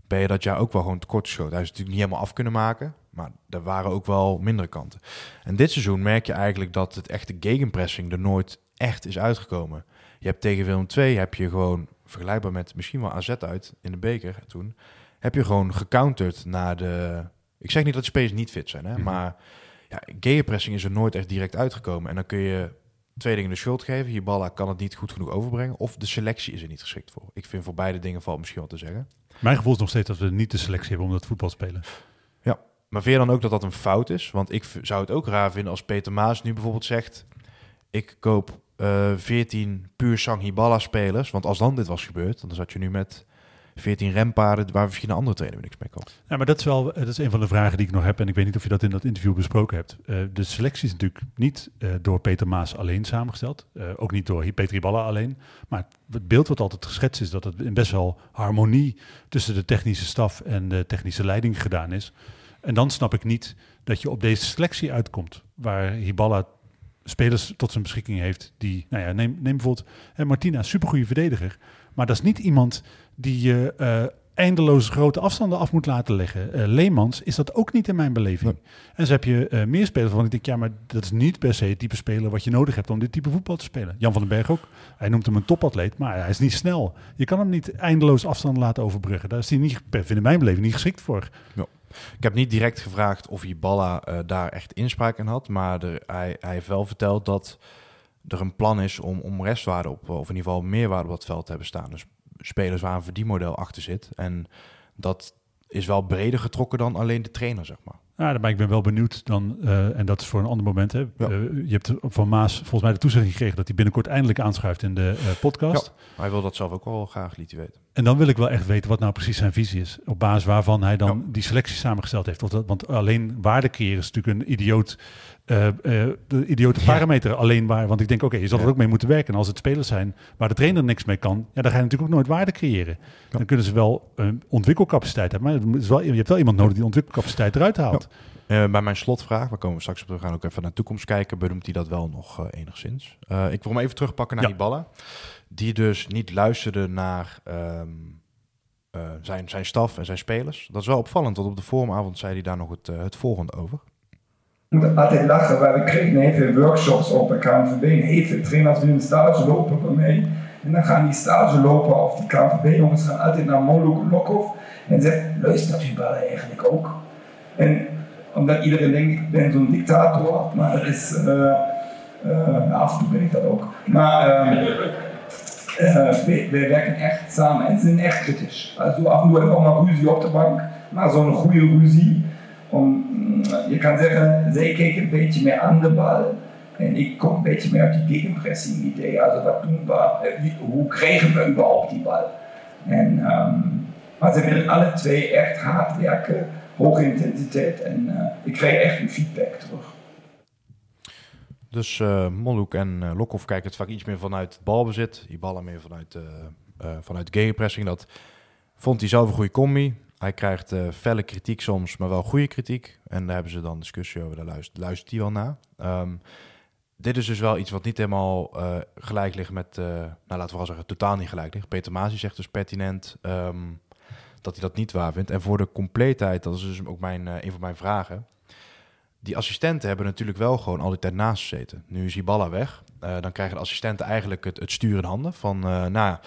ben je dat jaar ook wel gewoon tekortgeschoten. Hij is natuurlijk niet helemaal af kunnen maken, maar er waren ook wel mindere kanten. En dit seizoen merk je eigenlijk dat het echte gegenpressing er nooit echt is uitgekomen. Je hebt tegen Willem II heb je gewoon vergelijkbaar met misschien wel AZ uit in de beker toen, heb je gewoon gecounterd naar de. Ik zeg niet dat de spelers niet fit zijn, hè, Mhm. maar ja, gegenpressing is er nooit echt direct uitgekomen. En dan kun je twee dingen de schuld geven. Hiballa kan het niet goed genoeg overbrengen, of de selectie is er niet geschikt voor. Ik vind voor beide dingen valt misschien wat te zeggen. Mijn gevoel is nog steeds dat we niet de selectie hebben om dat voetbal te spelen. Maar vind je dan ook dat dat een fout is? Want ik zou het ook raar vinden als Peter Maas nu bijvoorbeeld zegt... ik koop 14 puur Sang Hiballa spelers. Want als dan dit was gebeurd, dan zat je nu met 14 rempaarden... waar misschien een andere trainer niks mee kan. Ja, maar dat is wel dat is een van de vragen die ik nog heb. En ik weet niet of je dat in dat interview besproken hebt. Eh, de selectie is natuurlijk niet eh, door Peter Maas alleen samengesteld. Eh, ook niet door Peter Balla alleen. Maar het beeld wat altijd geschetst is dat het best wel harmonie tussen de technische staf en de technische leiding gedaan is. En dan snap ik niet dat je op deze selectie uitkomt. Waar Hiballa spelers tot zijn beschikking heeft. Die, nou ja, neem, neem bijvoorbeeld eh, Martina, supergoeie verdediger. Maar dat is niet iemand die je eh, eindeloos grote afstanden af moet laten leggen. Eh, Leemans is dat ook niet in mijn beleving. En zo heb je eh, meer spelers waarvan ik denk, ja, maar dat is niet per se het type speler wat je nodig hebt om dit type voetbal te spelen. Jan van den Berg ook. Hij noemt hem een topatleet, maar hij is niet snel. Je kan hem niet eindeloos afstanden laten overbruggen. Daar is hij niet, in mijn beleving niet geschikt voor. Ik heb niet direct gevraagd of Hiballa eh daar echt inspraak in had... maar er, hij, heeft wel verteld dat er een plan is om, om restwaarde op... of in ieder geval meerwaarde op dat veld te hebben staan. Dus spelers waar een verdienmodel achter zit. En dat is wel breder getrokken dan alleen de trainer, zeg maar. Ja, maar ik ben wel benieuwd dan, eh, en dat is voor een ander moment. Hè. Ja. Eh, je hebt van Maas volgens mij de toezegging gekregen dat hij binnenkort eindelijk aanschuift in de eh, podcast. Hij wil dat zelf ook wel graag, liet hij weten. En dan wil ik wel echt weten wat nou precies zijn visie is. Op basis waarvan hij dan Ja. die selectie samengesteld heeft. Want alleen waarde creëren is natuurlijk een idioot, eh, eh, de idiote Ja. parameter. Alleen waar, want ik denk, oké, je zal er ook mee moeten werken. En als het spelers zijn waar de trainer niks mee kan, ja, dan ga je natuurlijk ook nooit waarde creëren. Dan kunnen ze wel een ontwikkelcapaciteit hebben. Maar het is wel, je hebt wel iemand nodig die ontwikkelcapaciteit eruit haalt. Eh, bij mijn slotvraag, waar komen we straks op, we gaan ook even naar de toekomst kijken, benoemt hij dat wel nog eh, enigszins. Eh, ik wil hem even terugpakken naar Ja. die ballen. Die dus niet luisterde naar ehm, eh, zijn, zijn staf en zijn spelers. Dat is wel opvallend, want op de vormavond zei hij daar nog het, eh, het volgende over. Moet altijd lachen, waar we kregen heel veel workshops op KNVB. En heel veel trainers willen stage lopen bij mij. En dan gaan die stage lopen, of die KNVB-jongens gaan altijd naar Molo Lokhoff. En zeggen, luistert u wel eigenlijk ook? En omdat iedereen denkt, ik ben zo'n dictator, maar het is... af en toe ben ik dat ook. Maar ehm, eh, we, we werken echt samen en zijn echt kritisch. Af en toe hebben we ook maar ruzie op de bank, maar zo'n goede ruzie. Mm, je kan zeggen, zij kijken een beetje meer aan de bal. En ik kom een beetje meer uit die gegenpressing idee. Also wat doen we, eh, hoe krijgen we überhaupt die bal? En, ehm, maar ze willen alle twee echt hard werken, hoge intensiteit. En eh, ik krijg echt een feedback terug. Dus Molhoek en eh Lokhoff kijken het vaak iets meer vanuit balbezit. Die ballen meer vanuit eh, eh, vanuit gegenpressing. Dat vond hij zelf een goede combi. Hij krijgt eh, felle kritiek soms, maar wel goede kritiek. En daar hebben ze dan discussie over, daar luistert, luistert hij wel naar. Ehm, dit is dus wel iets wat niet helemaal eh, gelijk ligt met, eh, nou laten we wel zeggen, totaal niet gelijk ligt. Peter Masi zegt dus pertinent ehm, dat hij dat niet waar vindt. En voor de compleetheid, dat is dus ook mijn, een van mijn vragen. Die assistenten hebben natuurlijk wel gewoon al die tijd naast gezeten. Nu is Hiballa weg. Dan krijgen de assistenten eigenlijk het, het stuur in handen. Van, nou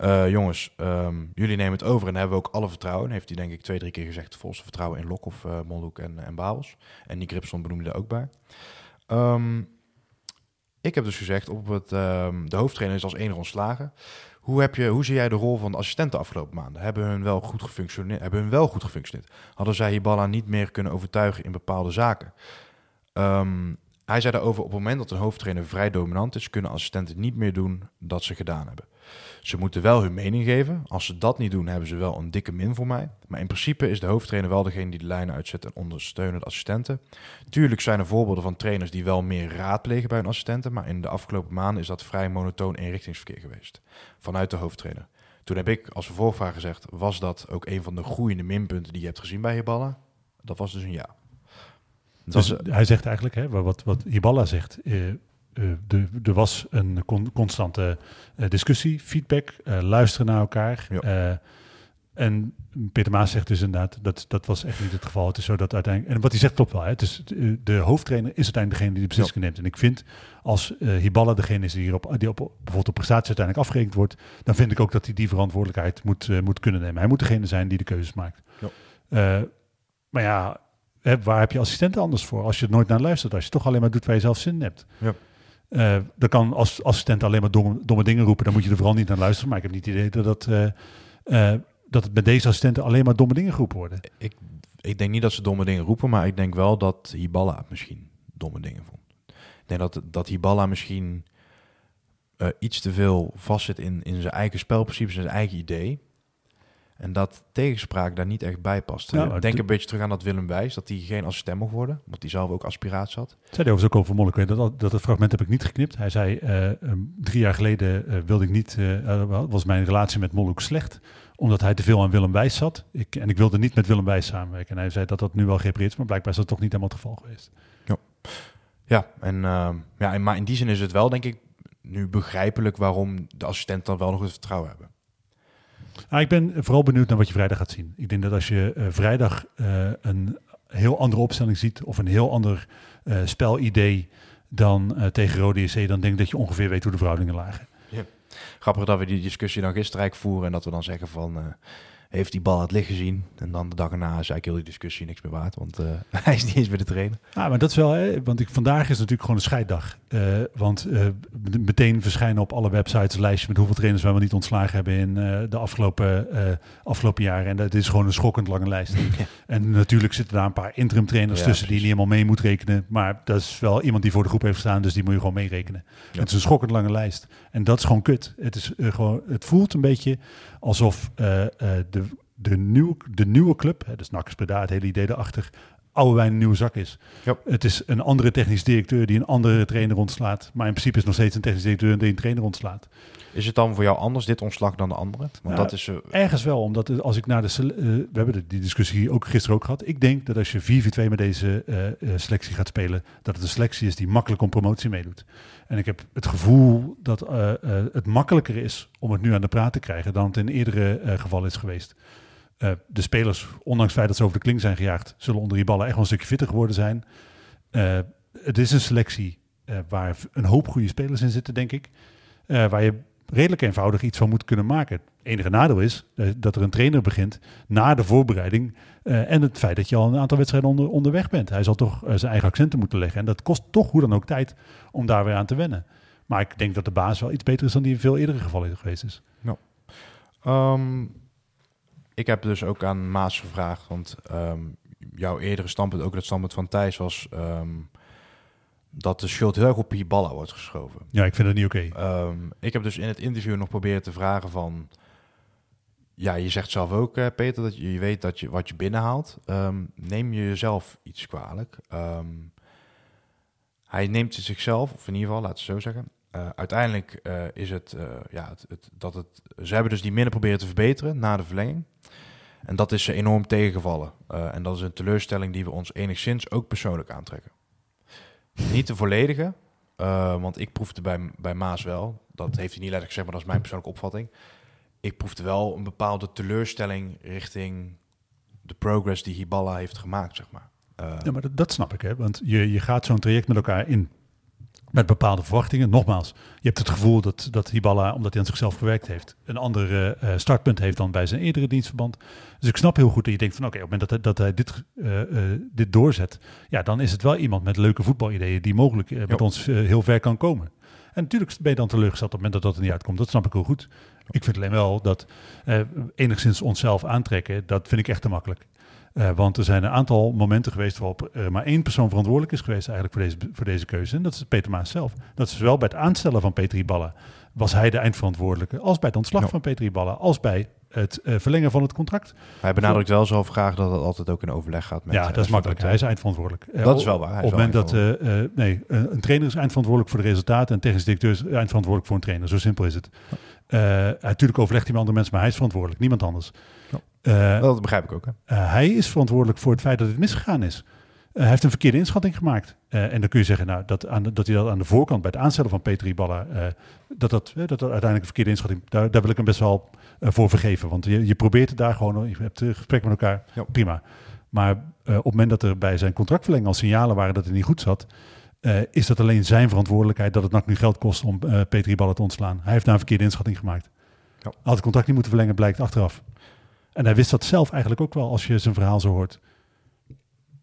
eh, jongens, ehm, jullie nemen het over en hebben ook alle vertrouwen. Heeft hij denk ik twee, drie keer gezegd. Volgens vertrouwen in Lokhoff, uh, Molhoek en, en Babels. En die Gripson benoemde er ook bij. Ehm, ik heb dus gezegd, op het, ehm, de hoofdtrainer is als enige ontslagen. Hoe, heb je, hoe zie jij de rol van de assistenten de afgelopen maanden? Hebben hun wel goed gefunctioneerd? Hebben hun wel goed gefunctioneerd? Hadden zij Hiballa niet meer kunnen overtuigen in bepaalde zaken? Hij zei daarover, op het moment dat een hoofdtrainer vrij dominant is, kunnen assistenten niet meer doen dat ze gedaan hebben. Ze moeten wel hun mening geven. Als ze dat niet doen, hebben ze wel een dikke min voor mij. Maar in principe is de hoofdtrainer wel degene die de lijnen uitzet en ondersteunen de assistenten. Tuurlijk zijn er voorbeelden van trainers die wel meer raadplegen bij hun assistenten. Maar in de afgelopen maanden is dat vrij monotoon eenrichtingsverkeer geweest. Vanuit de hoofdtrainer. Toen heb ik als vervolgvraag gezegd, was dat ook een van de groeiende minpunten die je hebt gezien bij je ballen? Dat was dus een ja. Dat Dus eh, hij zegt eigenlijk, hè, wat, wat Hiballa zegt, eh, er was een con- constante eh, discussie, feedback, eh, luisteren naar elkaar. Ja. Eh, en Peter Maas zegt dus inderdaad, dat, dat was echt niet het geval. Het is zo dat uiteindelijk, en wat hij zegt klopt wel, hè, het is, de, hoofdtrainer is uiteindelijk degene die de beslissing neemt. En ik vind, als eh Hiballa degene is die, hierop, die op, bijvoorbeeld op prestatie uiteindelijk afgerekend wordt, dan vind ik ook dat hij die verantwoordelijkheid moet, eh, moet kunnen nemen. Hij moet degene zijn die de keuzes maakt. Ja. Eh, maar ja, hè, waar heb je assistenten anders voor? Als je het nooit naar luistert, als je toch alleen maar doet waar je zelf zin in hebt. Ja. Dan kan als assistent alleen maar domme, dingen roepen. Dan moet je er vooral niet naar luisteren. Maar ik heb niet het idee dat, dat, eh, eh, dat het bij deze assistenten alleen maar domme dingen geroepen worden. ik, ik denk niet dat ze domme dingen roepen, maar ik denk wel dat Hiballa misschien domme dingen vond. Ik denk dat, dat Hiballa misschien iets te veel vastzit in, in zijn eigen spelprincipes zijn eigen idee. En dat tegenspraak daar niet echt bij past. Ja, maar denk de- een beetje terug aan dat Willem Wijs, dat hij geen assistent mocht worden, omdat hij zelf ook aspiratie had. Zei hij overigens ook over Monnik. Dat, dat het fragment heb ik niet geknipt. Hij zei, eh, ehm, drie jaar geleden eh, wilde ik niet, eh, was mijn relatie met Molhoek slecht. Omdat hij te veel aan Willem Wijs zat. Ik, en ik wilde niet met Willem Wijs samenwerken. En hij zei dat dat nu wel gerepareerd is. Maar blijkbaar is dat toch niet helemaal het geval geweest. Ja, en, ehm, ja, en, maar in die zin is het wel, denk ik, nu begrijpelijk waarom de assistenten dan wel nog het vertrouwen hebben. Ah, ik ben vooral benieuwd naar wat je vrijdag gaat zien. Ik denk dat als je eh, vrijdag eh, een heel andere opstelling ziet of een heel ander eh, spelidee dan tegen Rode JC, dan denk ik dat je ongeveer weet hoe de verhoudingen lagen. Grappig dat we die discussie dan gisteren voeren en dat we dan zeggen van, heeft die bal het licht gezien? En dan de dag erna is eigenlijk heel die discussie niks meer waard, want eh, hij is niet eens meer de trainer. Ah, maar dat is wel, hè, want ik, vandaag is natuurlijk gewoon een scheiddag. Eh, want eh, meteen verschijnen op alle websites een lijstje met hoeveel trainers we wel niet ontslagen hebben in de afgelopen, afgelopen jaren. En dat is gewoon een schokkend lange lijst. En natuurlijk zitten daar een paar interim trainers Ja, tussen die je niet helemaal mee moet rekenen. Maar dat is wel iemand die voor de groep heeft gestaan, dus die moet je gewoon meerekenen. Het is een schokkend lange lijst. En dat is gewoon kut. Het, is, gewoon, het voelt een beetje alsof eh, eh, de, de, nieuw, de nieuwe club, hè, dus het hele idee erachter, oude wijn een nieuwe zak is. Ja. Het is een andere technisch directeur die een andere trainer ontslaat. Maar in principe is nog steeds een technisch directeur die een trainer ontslaat. Is het dan voor jou anders, dit ontslag, dan de andere? Want Ja, dat is... eh, Ergens wel, omdat als ik naar de... eh, we hebben de- die discussie hier ook gisteren ook gehad. Ik denk dat als je 4-4-2 met deze eh, selectie gaat spelen, dat het een selectie is die makkelijk om promotie meedoet. En ik heb het gevoel dat het makkelijker is om het nu aan de praat te krijgen dan het in eerdere gevallen is geweest. Eh, de spelers, ondanks het feit dat ze over de kling zijn gejaagd, zullen onder die ballen echt wel een stukje fitter geworden zijn. Eh, het is een selectie eh, waar een hoop goede spelers in zitten, denk ik. Waar je redelijk eenvoudig iets van moet kunnen maken. Het enige nadeel is dat er een trainer begint na de voorbereiding en het feit dat je al een aantal wedstrijden onder, onderweg bent. Hij zal toch zijn eigen accenten moeten leggen. En dat kost toch hoe dan ook tijd om daar weer aan te wennen. Maar ik denk dat de baas wel iets beter is dan die in veel eerdere gevallen geweest is. Ehm, ik heb dus ook aan Maas gevraagd, want ehm, jouw eerdere standpunt, ook dat standpunt van Thijs, was ehm, dat de schuld heel erg op Hiballa wordt geschoven. Ja, ik vind het niet oké. Ehm, ik heb dus in het interview nog proberen te vragen van... Ja, je zegt zelf ook, eh, Peter, dat je, je weet dat je wat je binnenhaalt. Neem je jezelf iets kwalijk? Hij neemt het zichzelf, of in ieder geval, laten we zo zeggen... Eh, uiteindelijk eh, is het, eh, ja, het, dat het... Ze hebben dus die minder proberen te verbeteren na de verlenging. En dat is ze enorm tegengevallen. En dat is een teleurstelling die we ons enigszins ook persoonlijk aantrekken. Niet de volledige, want ik proefde bij, bij Maas wel. Dat heeft hij niet letterlijk gezegd, maar dat is mijn persoonlijke opvatting. Ik proefde wel een bepaalde teleurstelling richting de progress die Hiballa heeft gemaakt, zeg maar. Ja, maar dat, dat snap ik, hè? Want je, je gaat zo'n traject met elkaar in met bepaalde verwachtingen. Nogmaals, je hebt het gevoel dat, dat Hiballa, omdat hij aan zichzelf gewerkt heeft, een ander eh, startpunt heeft dan bij zijn eerdere dienstverband. Dus ik snap heel goed dat je denkt van oké, op het moment dat, hij- dat hij dit, eh, eh, dit doorzet, ja, dan is het wel iemand met leuke voetbalideeën die mogelijk met ons heel ver kan komen. En natuurlijk ben je dan teleurgesteld op het moment dat dat er niet uitkomt. Dat snap ik heel goed. Ik vind alleen wel dat enigszins onszelf aantrekken, dat vind ik echt te makkelijk. Eh, want er zijn een aantal momenten geweest waarop maar één persoon verantwoordelijk is geweest eigenlijk voor deze, voor deze keuze. En dat is Peter Maas zelf. Dat is zowel bij het aanstellen van Peter Balla was hij de eindverantwoordelijke, als bij het ontslag van Peter Balla, als bij het eh, verlengen van het contract. hij benadrukt wel zelf graag dat het altijd ook in overleg gaat met... ja, eh, dat is makkelijk. Hij is eindverantwoordelijk. Dat is wel waar, hij Op het moment dat nee, een trainer is eindverantwoordelijk voor de resultaten en technisch directeur is eindverantwoordelijk voor een trainer. Zo simpel is het. Natuurlijk overlegt hij met andere mensen, maar hij is verantwoordelijk, niemand anders. Eh, Dat begrijp ik ook, hè. Uh, hij is verantwoordelijk voor het feit dat het misgegaan is. Uh, hij heeft een verkeerde inschatting gemaakt. En dan kun je zeggen nou, dat, aan de, dat hij dat aan de voorkant bij het aanstellen van Peter Iballa, uh, dat, dat, dat dat uiteindelijk een verkeerde inschatting, daar, daar wil ik hem best wel voor vergeven. Want je, je probeert het daar gewoon, je hebt een gesprek met elkaar, Ja. prima. Maar op het moment dat er bij zijn contractverlenging al signalen waren dat het niet goed zat, is dat alleen zijn verantwoordelijkheid dat het NAC nu geld kost om Peter Iballa te ontslaan. Hij heeft daar een verkeerde inschatting gemaakt. Ja. Had het contract niet moeten verlengen, blijkt achteraf. En hij wist dat zelf eigenlijk ook wel als je zijn verhaal zo hoort.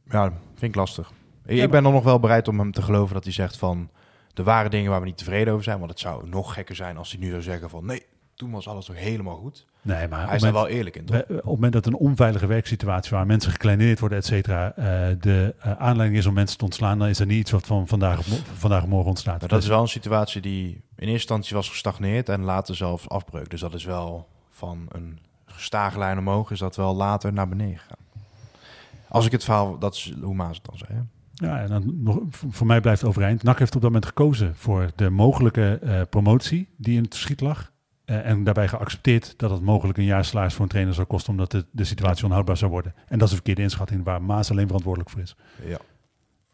Ja, vind ik lastig. Ik, Ja, ik ben dan nog wel bereid om hem te geloven dat hij zegt van... er waren dingen waar we niet tevreden over zijn. Want het zou nog gekker zijn als hij nu zou zeggen van... nee, toen was alles nog helemaal goed. Nee, maar Hij is daar moment- wel eerlijk in, toch? op het moment dat een onveilige werksituatie waar mensen gekleineerd worden, et cetera, eh, de eh, aanleiding is om mensen te ontslaan, dan is er niet iets wat van vandaag vandaag morgen ontstaat. Maar dat is wel een situatie die in eerste instantie was gestagneerd... en later zelfs afbreuk. Dus dat is wel van een gestage lijn omhoog... is dat wel later naar beneden gegaan. Als ik het verhaal... Dat is hoe Maas het dan zei, hè? Ja, en dan nog, voor mij blijft overeind. NAC heeft op dat moment gekozen voor de mogelijke eh, promotie die in het verschiet lag. Eh, en daarbij geaccepteerd dat het mogelijk een jaar salaris voor een trainer zou kosten, omdat de, de situatie onhoudbaar zou worden. En dat is een verkeerde inschatting waar Maas alleen verantwoordelijk voor is. Ja.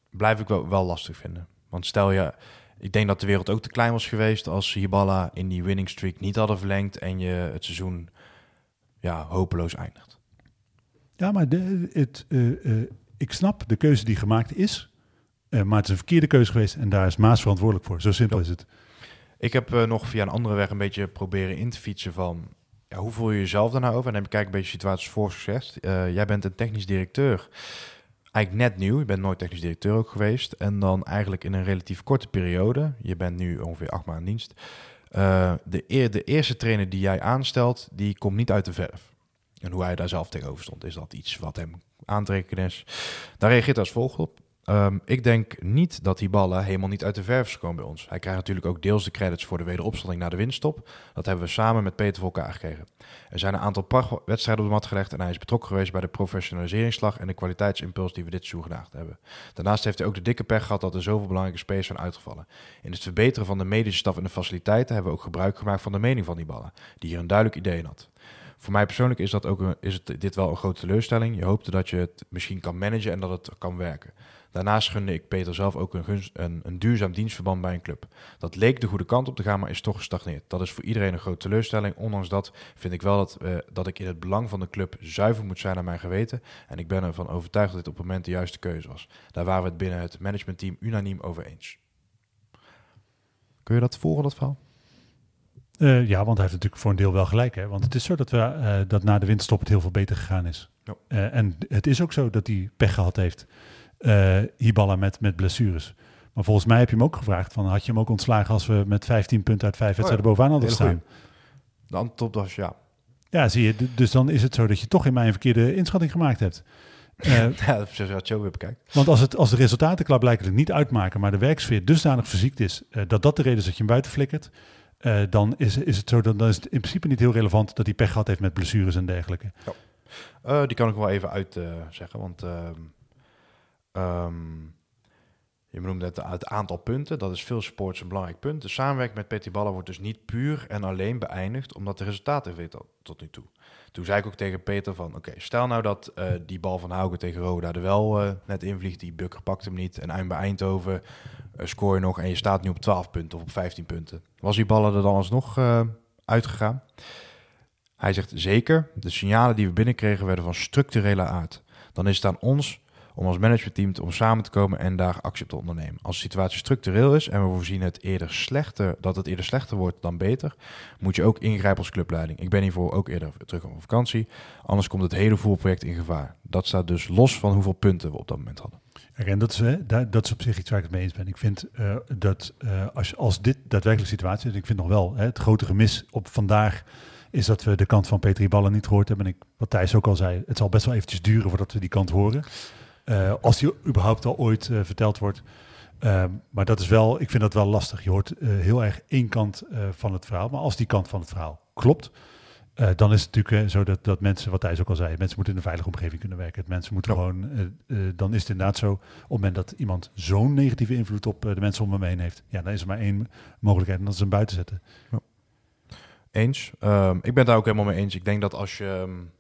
Blijf ik wel, wel lastig vinden. Want stel je... Ik denk dat de wereld ook te klein was geweest... als Hiballa in die winning streak niet hadden verlengd... en je het seizoen ja, hopeloos eindigt. Ja, maar de, het, eh, eh, ik snap de keuze die gemaakt is, eh, maar het is een verkeerde keuze geweest en daar is Maas verantwoordelijk voor. Zo simpel is het. Ik heb nog via een andere weg een beetje proberen in te fietsen van... Ja, hoe voel je jezelf daar nou over? En dan heb ik kijk een beetje situaties voor. Eh, jij bent een technisch directeur. Eigenlijk net nieuw. Je bent nooit technisch directeur ook geweest. En dan eigenlijk in een relatief korte periode. Je bent nu ongeveer acht maanden dienst. Eh, de, de eerste trainer die jij aanstelt, die komt niet uit de verf. En hoe hij daar zelf tegenover stond, is dat iets wat hem aantrekken is. Daar reageert als volgt op. Ehm, ik denk niet dat die ballen helemaal niet uit de verf is gekomen bij ons. Hij krijgt natuurlijk ook deels de credits voor de wederopstelling na de winststop. Dat hebben we samen met Peter voor elkaar gekregen. Er zijn een aantal prachtwedstrijden op de mat gelegd en hij is betrokken geweest bij de professionaliseringsslag en de kwaliteitsimpuls die we dit seizoen gedaan hebben. Daarnaast heeft hij ook de dikke pech gehad dat er zoveel belangrijke spelers zijn uitgevallen. In het verbeteren van de medische staf en de faciliteiten hebben we ook gebruik gemaakt van de mening van die ballen, die hier een duidelijk idee in had. Voor mij persoonlijk is, dat ook een, is het, dit wel een grote teleurstelling. Je hoopte dat je het misschien kan managen en dat het kan werken. Daarnaast gunde ik Peter zelf ook een, gunst, een, een duurzaam dienstverband bij een club. Dat leek de goede kant op te gaan, maar is toch gestagneerd. Dat is voor iedereen een grote teleurstelling. Ondanks dat vind ik wel dat, eh, dat ik in het belang van de club zuiver moet zijn aan mijn geweten. En ik ben ervan overtuigd dat dit op het moment de juiste keuze was. Daar waren we het binnen het managementteam unaniem over eens. Kun je dat volgen, dat verhaal? Eh, ja, want hij heeft natuurlijk voor een deel wel gelijk. Hè? Want het is zo dat, we, eh, dat na de winststop het heel veel beter gegaan is. Ja. Eh, en het is ook zo dat hij pech gehad heeft, Hiballa, met, met blessures. Maar volgens mij heb je hem ook gevraagd, van, had je hem ook ontslagen als we met 15 punten uit 5 wedstrijden bovenaan hadden Oh Hele staan? De antwoord was ja. Ja, zie je. Dus dan is het zo dat je toch in mij een verkeerde inschatting gemaakt hebt. Eh, Ja, dat is zoals Joe weer bekijkt. want als, het, als de resultaten klaarblijkelijk niet uitmaken, maar de werksfeer dusdanig verziekt is, eh, dat dat de reden is dat je hem buiten flikkert, dan is, is het zo, dan, dan is het in principe niet heel relevant dat hij pech gehad heeft met blessures en dergelijke. Die kan ik wel even uitzeggen, zeggen, want ehm, Je noemde het, het aantal punten. Dat is veel sports een belangrijk punt. De samenwerking met Petri Ballen wordt dus niet puur en alleen beëindigd omdat de resultaten weten tot nu toe. Toen zei ik ook tegen Peter van, oké, stel nou dat uh, die bal van Haugen tegen Roda er wel uh, net invliegt. Die Bukker pakt hem niet. En Eim bij Eindhoven uh, scoor je nog en je staat nu op 12 punten of op 15 punten. Was die ballen er dan alsnog uitgegaan? Hij zegt zeker, de signalen die we binnenkregen werden van structurele aard. Dan is het aan ons om als managementteam om samen te komen en daar actie op te ondernemen. Als de situatie structureel is en we voorzien het eerder slechter, dat het eerder slechter wordt dan beter, moet je ook ingrijpen als clubleiding. Ik ben hiervoor ook eerder terug op vakantie, anders komt het hele voerproject in gevaar. Dat staat dus los van hoeveel punten we op dat moment hadden. En dat is, dat is op zich iets waar ik het mee eens ben. Ik vind uh, dat uh, als, als dit daadwerkelijk situatie is, ik vind nog wel hè, het grote gemis op vandaag is dat we de kant van Petri Ballen niet gehoord hebben. En ik, wat Thijs ook al zei, het zal best wel eventjes duren voordat we die kant horen. Uh, als die überhaupt al ooit uh, verteld wordt. Uh, maar dat is wel, ik vind dat wel lastig. Je hoort heel erg één kant van het verhaal. Maar als die kant van het verhaal klopt, dan is het natuurlijk zo dat, dat mensen, wat Thijs ook al zei, mensen moeten in een veilige omgeving kunnen werken. Mensen moeten ja. gewoon, dan is het inderdaad zo, op het moment dat iemand zo'n negatieve invloed op de mensen om hem heen heeft, ja, dan is er maar één mogelijkheid en dat is hem buiten zetten. Ja. Eens. Um, ik ben daar ook helemaal mee eens. Ik denk dat als je um,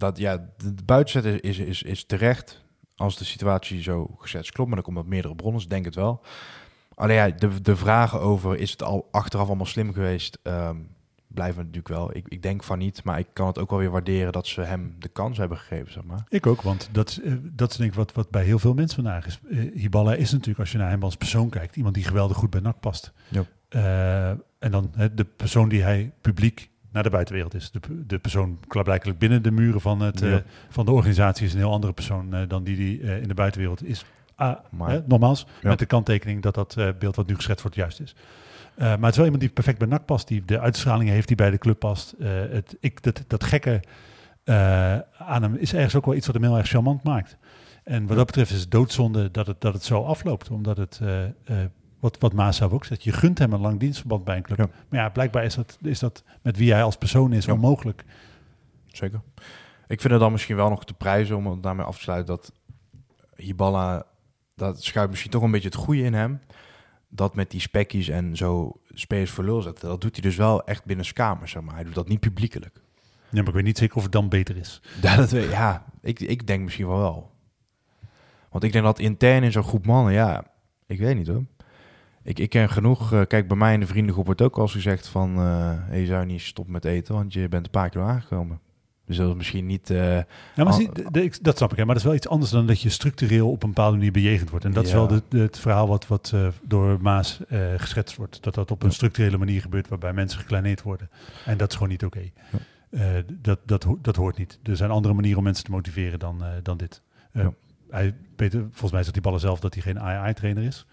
dat ja, de buitenzetten is, is, is terecht als de situatie zo gezet klopt. Maar dan komt dat meerdere bronnen, denk het wel. Alleen ja, de, de vragen over is het al achteraf allemaal slim geweest, um, blijven natuurlijk wel. Ik, ik denk van niet, maar ik kan het ook wel weer waarderen dat ze hem de kans hebben gegeven, zeg maar. Ik ook, want dat, uh, dat is denk ik wat, wat bij heel veel mensen vandaag is. Uh, Hiballa is natuurlijk, als je naar hem als persoon kijkt, iemand die geweldig goed bij NAC past. Ja. Uh, en dan de persoon die hij publiek naar de buitenwereld is. De, de persoon klaarblijkelijk binnen de muren van, het, ja. uh, van de organisatie is een heel andere persoon uh, dan die die uh, in de buitenwereld is. Ah, maar, nogmaals, ja. met de kanttekening dat dat beeld wat nu geschetst wordt juist is. maar het is wel iemand die perfect bij NAC past, die de uitstraling heeft die bij de club past. het, ik, dat, dat gekke aan hem is ergens ook wel iets wat hem heel erg charmant maakt. En wat dat betreft is het doodzonde dat het, dat het zo afloopt, omdat het wat, wat Maas ook zegt. Je gunt hem een lang dienstverband bij een club. Ja. Maar ja, blijkbaar is dat, is dat met wie hij als persoon is ja. onmogelijk. Zeker. Ik vind het dan misschien wel nog te prijzen om het daarmee af te sluiten dat Hiballa, dat schuift misschien toch een beetje het goede in hem. Dat met die spekjes en zo spelers voor lul zetten, dat doet hij dus wel echt binnen kamer, zeg maar. Hij doet dat niet publiekelijk. Ja, maar ik weet niet zeker of het dan beter is. Ja, dat weet, ja ik, ik denk misschien wel wel. Want ik denk dat intern in zo'n groep mannen, ja, ik weet niet hoor. Ik, ik ken genoeg. Uh, kijk, bij mij in de vriendengroep wordt ook al eens gezegd van... Uh, hey, je zou niet stoppen met eten, want je bent een paar kilo aangekomen. Dus dat is misschien niet... Uh, ja, maar zie, de, de, dat snap ik, hè, maar dat is wel iets anders dan dat je structureel op een bepaalde manier bejegend wordt. En dat ja. is wel de, het verhaal wat, wat door Maas geschetst wordt. Dat dat op een structurele manier gebeurt waarbij mensen gekleineerd worden. En dat is gewoon niet oké. Okay. Ja. dat, dat, dat hoort niet. Er zijn andere manieren om mensen te motiveren dan, dan dit. Hij, Peter, volgens mij zegt die ballen zelf dat hij geen AI-trainer is.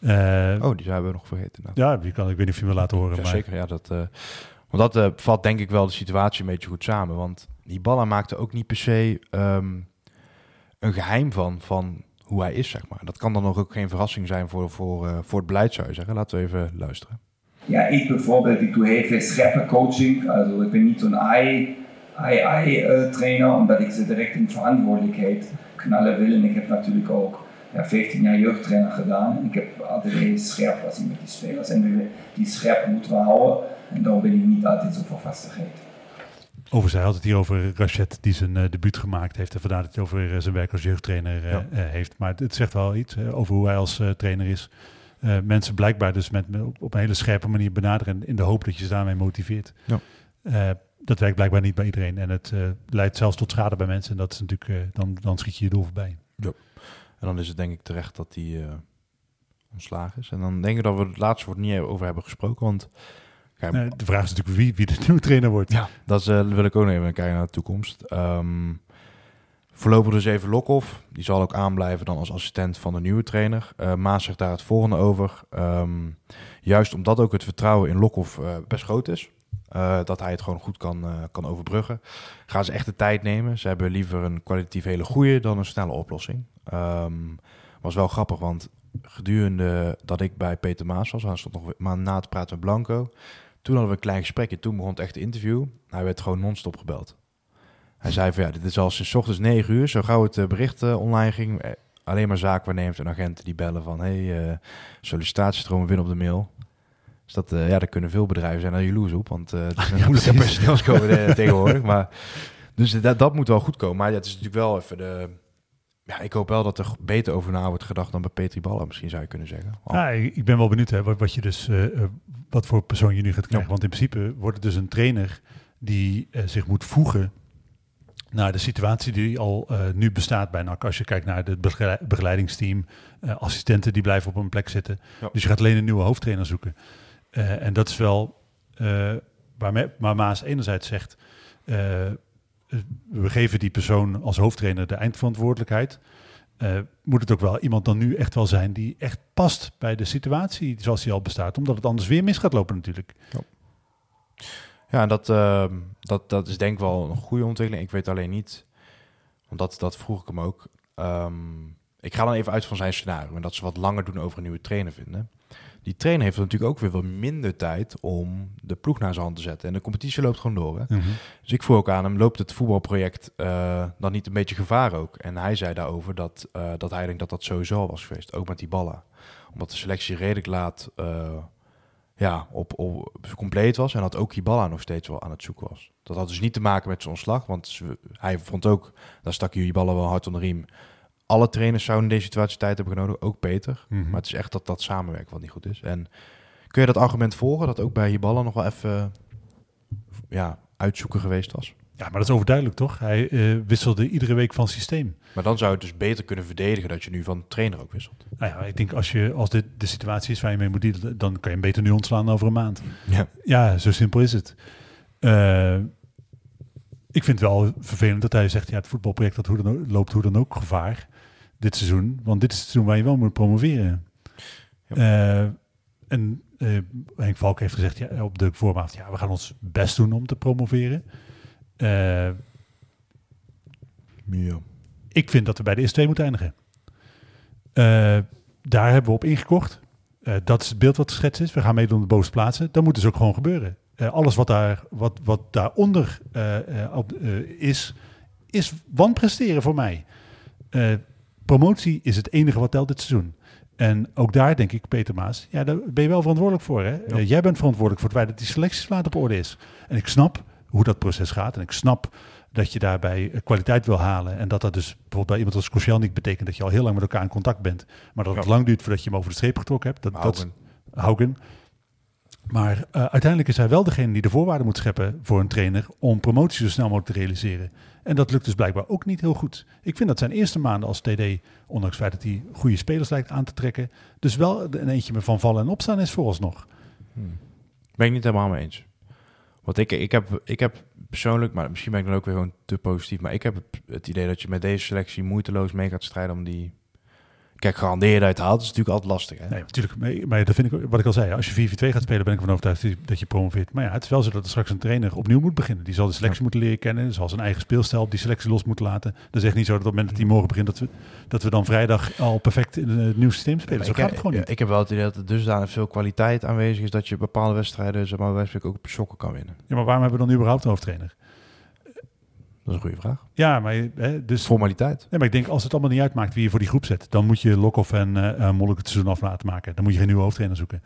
Uh, oh, die hebben we nog vergeten. Nou. Ja, die kan, ik weet niet of je me laten horen. Ja, maar... Zeker, ja. Dat, uh, want dat uh, vat denk ik wel de situatie een beetje goed samen. Want die ballen maakte ook niet per se um, een geheim van, van hoe hij is, zeg maar. Dat kan dan nog ook geen verrassing zijn voor, voor, voor het beleid, zou je zeggen. Laten we even luisteren. Ja, ik bijvoorbeeld, ik doe heel veel scherpe coaching. Also ik ben niet zo'n AI-trainer, omdat ik ze direct in verantwoordelijkheid knallen wil. En ik heb natuurlijk ook ja, 15 jaar jeugdtrainer gedaan. En ik heb altijd heel scherp was met die spelers. En die, die scherp moeten we houden. En daarom ben ik niet altijd zo voor vastigheid. Over zij had het hier over Rachet die zijn uh, debuut gemaakt heeft. En vandaar dat hij over uh, zijn werk als jeugdtrainer uh, ja. heeft. Maar het, het, zegt wel iets over hoe hij als trainer is. mensen blijkbaar dus met, op een hele scherpe manier benaderen. In de hoop dat je ze daarmee motiveert. Ja. dat werkt blijkbaar niet bij iedereen. En het leidt zelfs tot schade bij mensen. En dat is natuurlijk, dan, dan schiet je je doel voorbij. Ja. En dan is het denk ik terecht dat hij uh, ontslagen is. En dan denk ik dat we het laatste woord niet over hebben gesproken. Want kijk, nee, de vraag is natuurlijk wie, wie de nieuwe trainer wordt. Ja, dat uh, wil ik ook nog even kijken naar de toekomst. Um, voorlopig dus even Lokhoff. Die zal ook aanblijven dan als assistent van de nieuwe trainer. Uh, Maas zegt daar het volgende over. Um, juist omdat ook het vertrouwen in Lokhoff best groot is. Uh, dat hij het gewoon goed kan, uh, kan overbruggen. Gaan ze echt de tijd nemen. Ze hebben liever een kwalitatief hele goede dan een snelle oplossing. Um, was wel grappig, want gedurende dat ik bij Peter Maas was, hij stond nog maar na te praten met Blanco. Toen hadden we een klein gesprekje. Toen begon het echt interview. Hij werd gewoon non-stop gebeld. Hij zei van ja, dit is al sinds ochtends 9 uur. Zo gauw het bericht uh, online ging, alleen maar zaakwaarnemers en agenten die bellen van... hey, uh, sollicitatiestromen winnen op de mail. Dus dat, uh, ja, daar kunnen veel bedrijven zijn daar jaloers op. Want uh, het is een ja, moeilijke personeelscode tegenwoordig. Maar, dus dat, dat moet wel goed komen. Maar ja, het is natuurlijk wel even de... Ja, ik hoop wel dat er beter over na wordt gedacht dan bij Petri Ballen, misschien zou je kunnen zeggen. Oh. Ja, ik ben wel benieuwd hè, wat, wat je dus, uh, wat voor persoon je nu gaat krijgen. Ja. Want in principe wordt het dus een trainer die uh, zich moet voegen naar de situatie die al uh, nu bestaat bij NAC. Als je kijkt naar het begeleidingsteam, assistenten die blijven op een plek zitten. Ja. Dus je gaat alleen een nieuwe hoofdtrainer zoeken. en dat is wel waar, waar Maas enerzijds zegt we geven die persoon als hoofdtrainer de eindverantwoordelijkheid. Uh, moet het ook wel iemand dan nu echt wel zijn die echt past bij de situatie zoals die al bestaat, omdat het anders weer mis gaat lopen natuurlijk. Ja, dat, uh, dat, dat is denk ik wel een goede ontwikkeling. Ik weet alleen niet, want dat, dat vroeg ik hem ook. Um, ik ga dan even uit van zijn scenario en dat ze wat langer doen over een nieuwe trainer vinden die trainer heeft natuurlijk ook weer wat minder tijd om de ploeg naar zijn hand te zetten. En de competitie loopt gewoon door. Hè? Mm -hmm. Dus ik vroeg ook aan hem, loopt het voetbalproject uh, dan niet een beetje gevaar ook? En hij zei daarover dat, uh, dat hij denkt dat dat sowieso was geweest, ook met die ballen. Omdat de selectie redelijk laat uh, ja, op, op, compleet was en dat ook Hiballa nog steeds wel aan het zoeken was. Dat had dus niet te maken met zijn ontslag, want hij vond ook, daar stak Hiballa wel hard onder de riem alle trainers zouden in deze situatie tijd hebben genomen, ook Peter. Mm -hmm. Maar het is echt dat dat samenwerken wat niet goed is. En kun je dat argument volgen dat ook bij je ballen nog wel even ja, uitzoeken geweest was? Ja, maar dat is overduidelijk toch? Hij uh, wisselde iedere week van systeem. Maar dan zou het dus beter kunnen verdedigen dat je nu van trainer ook wisselt. Nou ja, ik denk als, je, als dit de situatie is waar je mee moet dealen, dan kan je hem beter nu ontslaan over een maand. Ja, ja zo simpel is het. Uh, ik vind het wel vervelend dat hij zegt, ja, het voetbalproject dat hoe dan ook, loopt hoe dan ook gevaar dit seizoen. Want dit is het seizoen waar je wel moet promoveren. Ja. Uh, en uh, Henk Valk heeft gezegd ja, op de voormaat, ja, we gaan ons best doen om te promoveren. Uh, ja. Ik vind dat we bij de eerste twee moeten eindigen. daar hebben we op ingekocht. dat is het beeld wat geschetst is. We gaan meedoen de bovenste plaatsen. Dan moet dus ook gewoon gebeuren. alles wat, daar, wat, wat daaronder op, is, is wanpresteren voor mij promotie is het enige wat telt dit seizoen. En ook daar denk ik, Peter Maas, ja, daar ben je wel verantwoordelijk voor. Hè? Ja. Uh, jij bent verantwoordelijk voor het feit dat die selectieslaat op orde is. En ik snap hoe dat proces gaat. En ik snap dat je daarbij eh, kwaliteit wil halen. En dat dat dus bijvoorbeeld bij iemand als Koscielnik betekent dat je al heel lang met elkaar in contact bent. Maar dat het lang duurt voordat je hem over de streep getrokken hebt. Dat, Haugen. dat Haugen. Maar uh, uiteindelijk is hij wel degene die de voorwaarden moet scheppen voor een trainer om promotie zo snel mogelijk te realiseren. En dat lukt dus blijkbaar ook niet heel goed. Ik vind dat zijn eerste maanden als TD, ondanks het feit dat hij goede spelers lijkt aan te trekken, dus wel een eentje van vallen en opstaan is vooralsnog. Hmm. Ben ik niet helemaal mee eens. Want ik, ik, heb, ik heb persoonlijk, maar misschien ben ik dan ook weer gewoon te positief, maar ik heb het idee dat je met deze selectie moeiteloos mee gaat strijden om die Kijk, garanderen uit haalt is natuurlijk altijd lastig. Hè? Nee, natuurlijk. Maar dat vind ik, wat ik al zei, als je 4-4-2 gaat spelen, ben ik ervan overtuigd dat je promoveert. Maar ja, het is wel zo dat er straks een trainer opnieuw moet beginnen. Die zal de selectie ja. moeten leren kennen, zal zijn eigen speelstijl op die selectie los moeten laten. Dat is echt niet zo dat op het moment dat hij morgen begint, dat we, dat we dan vrijdag al perfect in het nieuwe systeem spelen. zo ik, gaat het gewoon niet. Ik heb wel het idee dat er dusdanig veel kwaliteit aanwezig is dat je bepaalde wedstrijden, zeg maar, ook op sokken kan winnen. Ja, maar waarom hebben we dan überhaupt een hoofdtrainer? Dat is een goede vraag. Ja, maar hè, dus... Formaliteit. Nee, maar ik denk als het allemaal niet uitmaakt wie je voor die groep zet, dan moet je Lokhoff en uh, het seizoen af laten maken. Dan moet je geen nieuwe hoofdtrainer zoeken.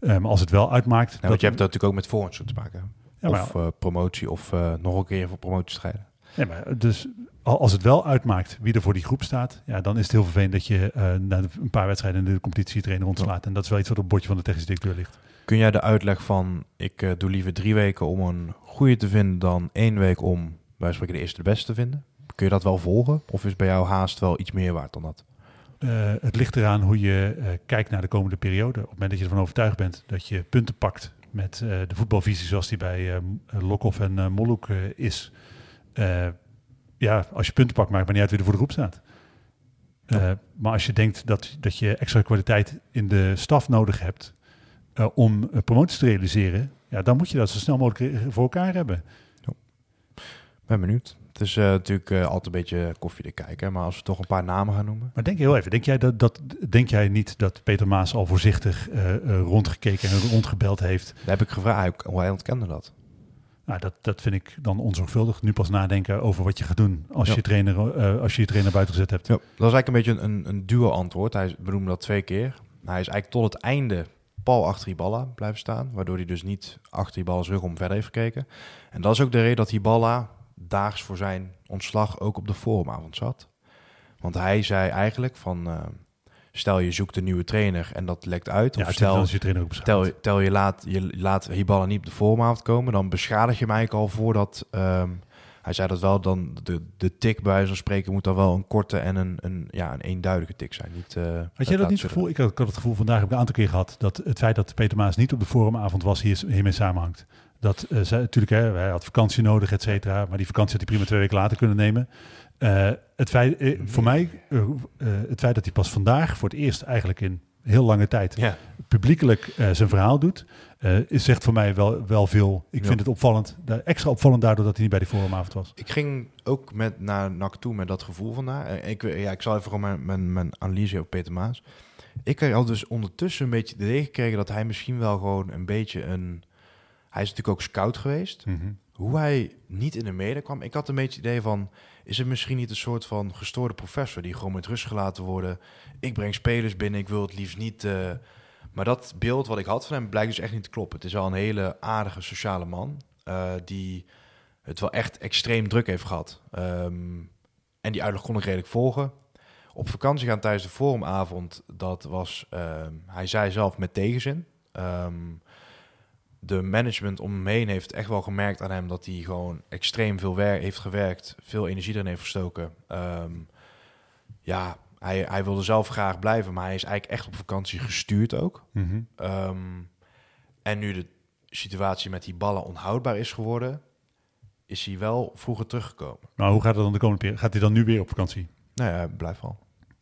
Uh, maar als het wel uitmaakt... Ja, dat... Want je hebt dat natuurlijk ook met voorhand te maken. Ja, of uh, promotie of nog een keer voor promotie strijden. Ja, maar dus als het wel uitmaakt wie er voor die groep staat, ja, dan is het heel vervelend dat je na een paar wedstrijden in de competitie trainer ontslaat. Ja. En dat is wel iets wat op het bordje van de technische directeur ligt. Kun jij de uitleg van ik doe liever drie weken om een goede te vinden dan één week om wij spreken de eerste de beste vinden. Kun je dat wel volgen? Of is bij jou haast wel iets meer waard dan dat? Uh, het ligt eraan hoe je uh, kijkt naar de komende periode. Op het moment dat je ervan overtuigd bent dat je punten pakt met uh, de voetbalvisie zoals die bij Lokhoff en Molhoek is. ja, als je punten pakt, maakt maar niet uit wie er voor de groep staat. Maar als je denkt dat, dat je extra kwaliteit in de staf nodig hebt om promoties te realiseren, ja, dan moet je dat zo snel mogelijk voor elkaar hebben ben benieuwd. Het is uh, natuurlijk uh, altijd een beetje koffie te kijken, maar als we toch een paar namen gaan noemen. Maar denk heel even, denk jij, dat, dat, denk jij niet dat Peter Maas al voorzichtig uh, rondgekeken en rondgebeld heeft? Daar heb ik gevraagd, hoe hij ontkende dat. Nou, dat, dat vind ik dan onzorgvuldig. Nu pas nadenken over wat je gaat doen als, Ja. je, trainer, eh, als je je trainer buiten gezet hebt. Ja, dat is eigenlijk een beetje een, een, duo-antwoord. Hij noemen dat twee keer. Hij is eigenlijk tot het einde pal achter Hiballa blijven staan. Waardoor hij dus niet achter Hiballa's rug om verder heeft gekeken. En dat is ook de reden dat Hiballa daags voor zijn ontslag ook op de forumavond zat. Want hij zei eigenlijk van... eh, stel je zoekt een nieuwe trainer en dat lekt uit. Ja, of stel, je trainer. Tel, tel je, laat, je laat niet op de forumavond komen, dan beschadig je hem eigenlijk al voordat... ehm, hij zei dat wel, dan de, de tik bij wijze van spreken moet dan wel een korte en een, een, ja, een eenduidige tik zijn. Niet, eh, Had jij dat niet het gevoel? Ik had, ik had het gevoel vandaag heb ik een aantal keer gehad dat het feit dat Peter Maas niet op de forumavond was hier, hiermee samenhangt. Dat eh, zij, natuurlijk, hè, hij had vakantie nodig, et cetera. Maar die vakantie had hij prima twee weken later kunnen nemen. Eh, het feit, eh, voor mij, het feit dat hij pas vandaag voor het eerst eigenlijk in heel lange tijd Ja, publiekelijk zijn verhaal doet, is zegt voor mij wel, wel veel. Ik Ja. vind het opvallend, extra opvallend daardoor dat hij niet bij die forumavond was. ik ging ook met, naar NAC toe met dat gevoel vandaag. Ik, ja, ik zal even gewoon mijn, mijn, mijn analyse op Peter Maas. Ik had dus ondertussen een beetje het idee gekregen dat hij misschien wel gewoon een beetje een... Hij is natuurlijk ook scout geweest. hoe hij niet in de media kwam. Ik had een beetje het idee van, is het misschien niet een soort van gestoorde professor die gewoon met rust gelaten worden. Ik breng spelers binnen, ik wil het liefst niet. eh, maar dat beeld wat ik had van hem blijkt dus echt niet te kloppen. Het is al een hele aardige sociale man eh, die het wel echt extreem druk heeft gehad. Ehm, en die uitleg kon ik redelijk volgen. Op vakantie gaan tijdens de forumavond, dat was, ehm, hij zei zelf met tegenzin. Ehm, de management om hem heen heeft echt wel gemerkt aan hem dat hij gewoon extreem veel werk heeft gewerkt, veel energie erin heeft gestoken. Ehm, ja, hij, hij wilde zelf graag blijven, maar hij is eigenlijk echt op vakantie gestuurd ook. Mhm. Ehm, en nu de situatie met die ballen onhoudbaar is geworden, is hij wel vroeger teruggekomen. Maar hoe gaat het dan de komende periode? Gaat hij dan nu weer op vakantie? Nou ja, blijf al.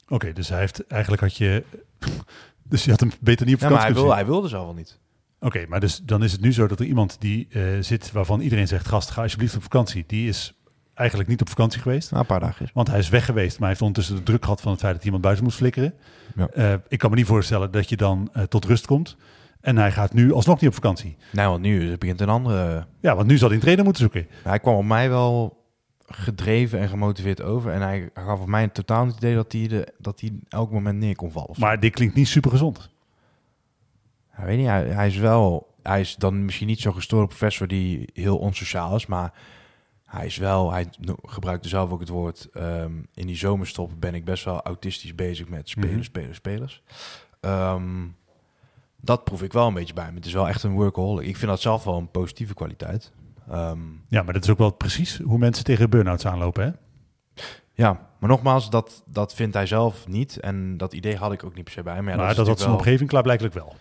Oké, dus hij heeft eigenlijk had je. Dus je had hem beter niet op Ja, maar vakantie hij, wil, hij wilde zelf wel niet. Oké, maar dus dan is het nu zo dat er iemand die eh, zit waarvan iedereen zegt: gast, ga alsjeblieft op vakantie. Die is eigenlijk niet op vakantie geweest. Na een paar dagen. Want hij is weg geweest, maar hij heeft ondertussen de druk gehad van het feit dat iemand buiten moest flikkeren. Ja. Eh, ik kan me niet voorstellen dat je dan eh, tot rust komt. En hij gaat nu alsnog niet op vakantie. Nou, want nu begint een andere Ja, want nu zal hij een trainer moeten zoeken. Hij kwam op mij wel gedreven en gemotiveerd over. En hij gaf op mij totaal niet het idee dat hij, de, dat hij elk moment neer kon vallen. Maar dit klinkt niet super gezond. Hij, weet niet, hij, hij is wel... Hij is dan misschien niet zo'n gestoorde professor die heel onsociaal is. Maar hij is wel... Hij gebruikte zelf ook het woord... ehm, in die zomerstop ben ik best wel autistisch bezig met spelen, Mhm. spelen, spelers. Ehm, dat proef ik wel een beetje bij hem. Het is wel echt een workaholic. Ik vind dat zelf wel een positieve kwaliteit. Ehm, Ja, maar dat is ook wel precies hoe mensen tegen burn-outs aanlopen. Hè? Ja, maar nogmaals, dat, dat vindt hij zelf niet. En dat idee had ik ook niet per se bij hem. Ja, maar is dat had zijn natuurlijk omgeving klaarblijkelijk wel.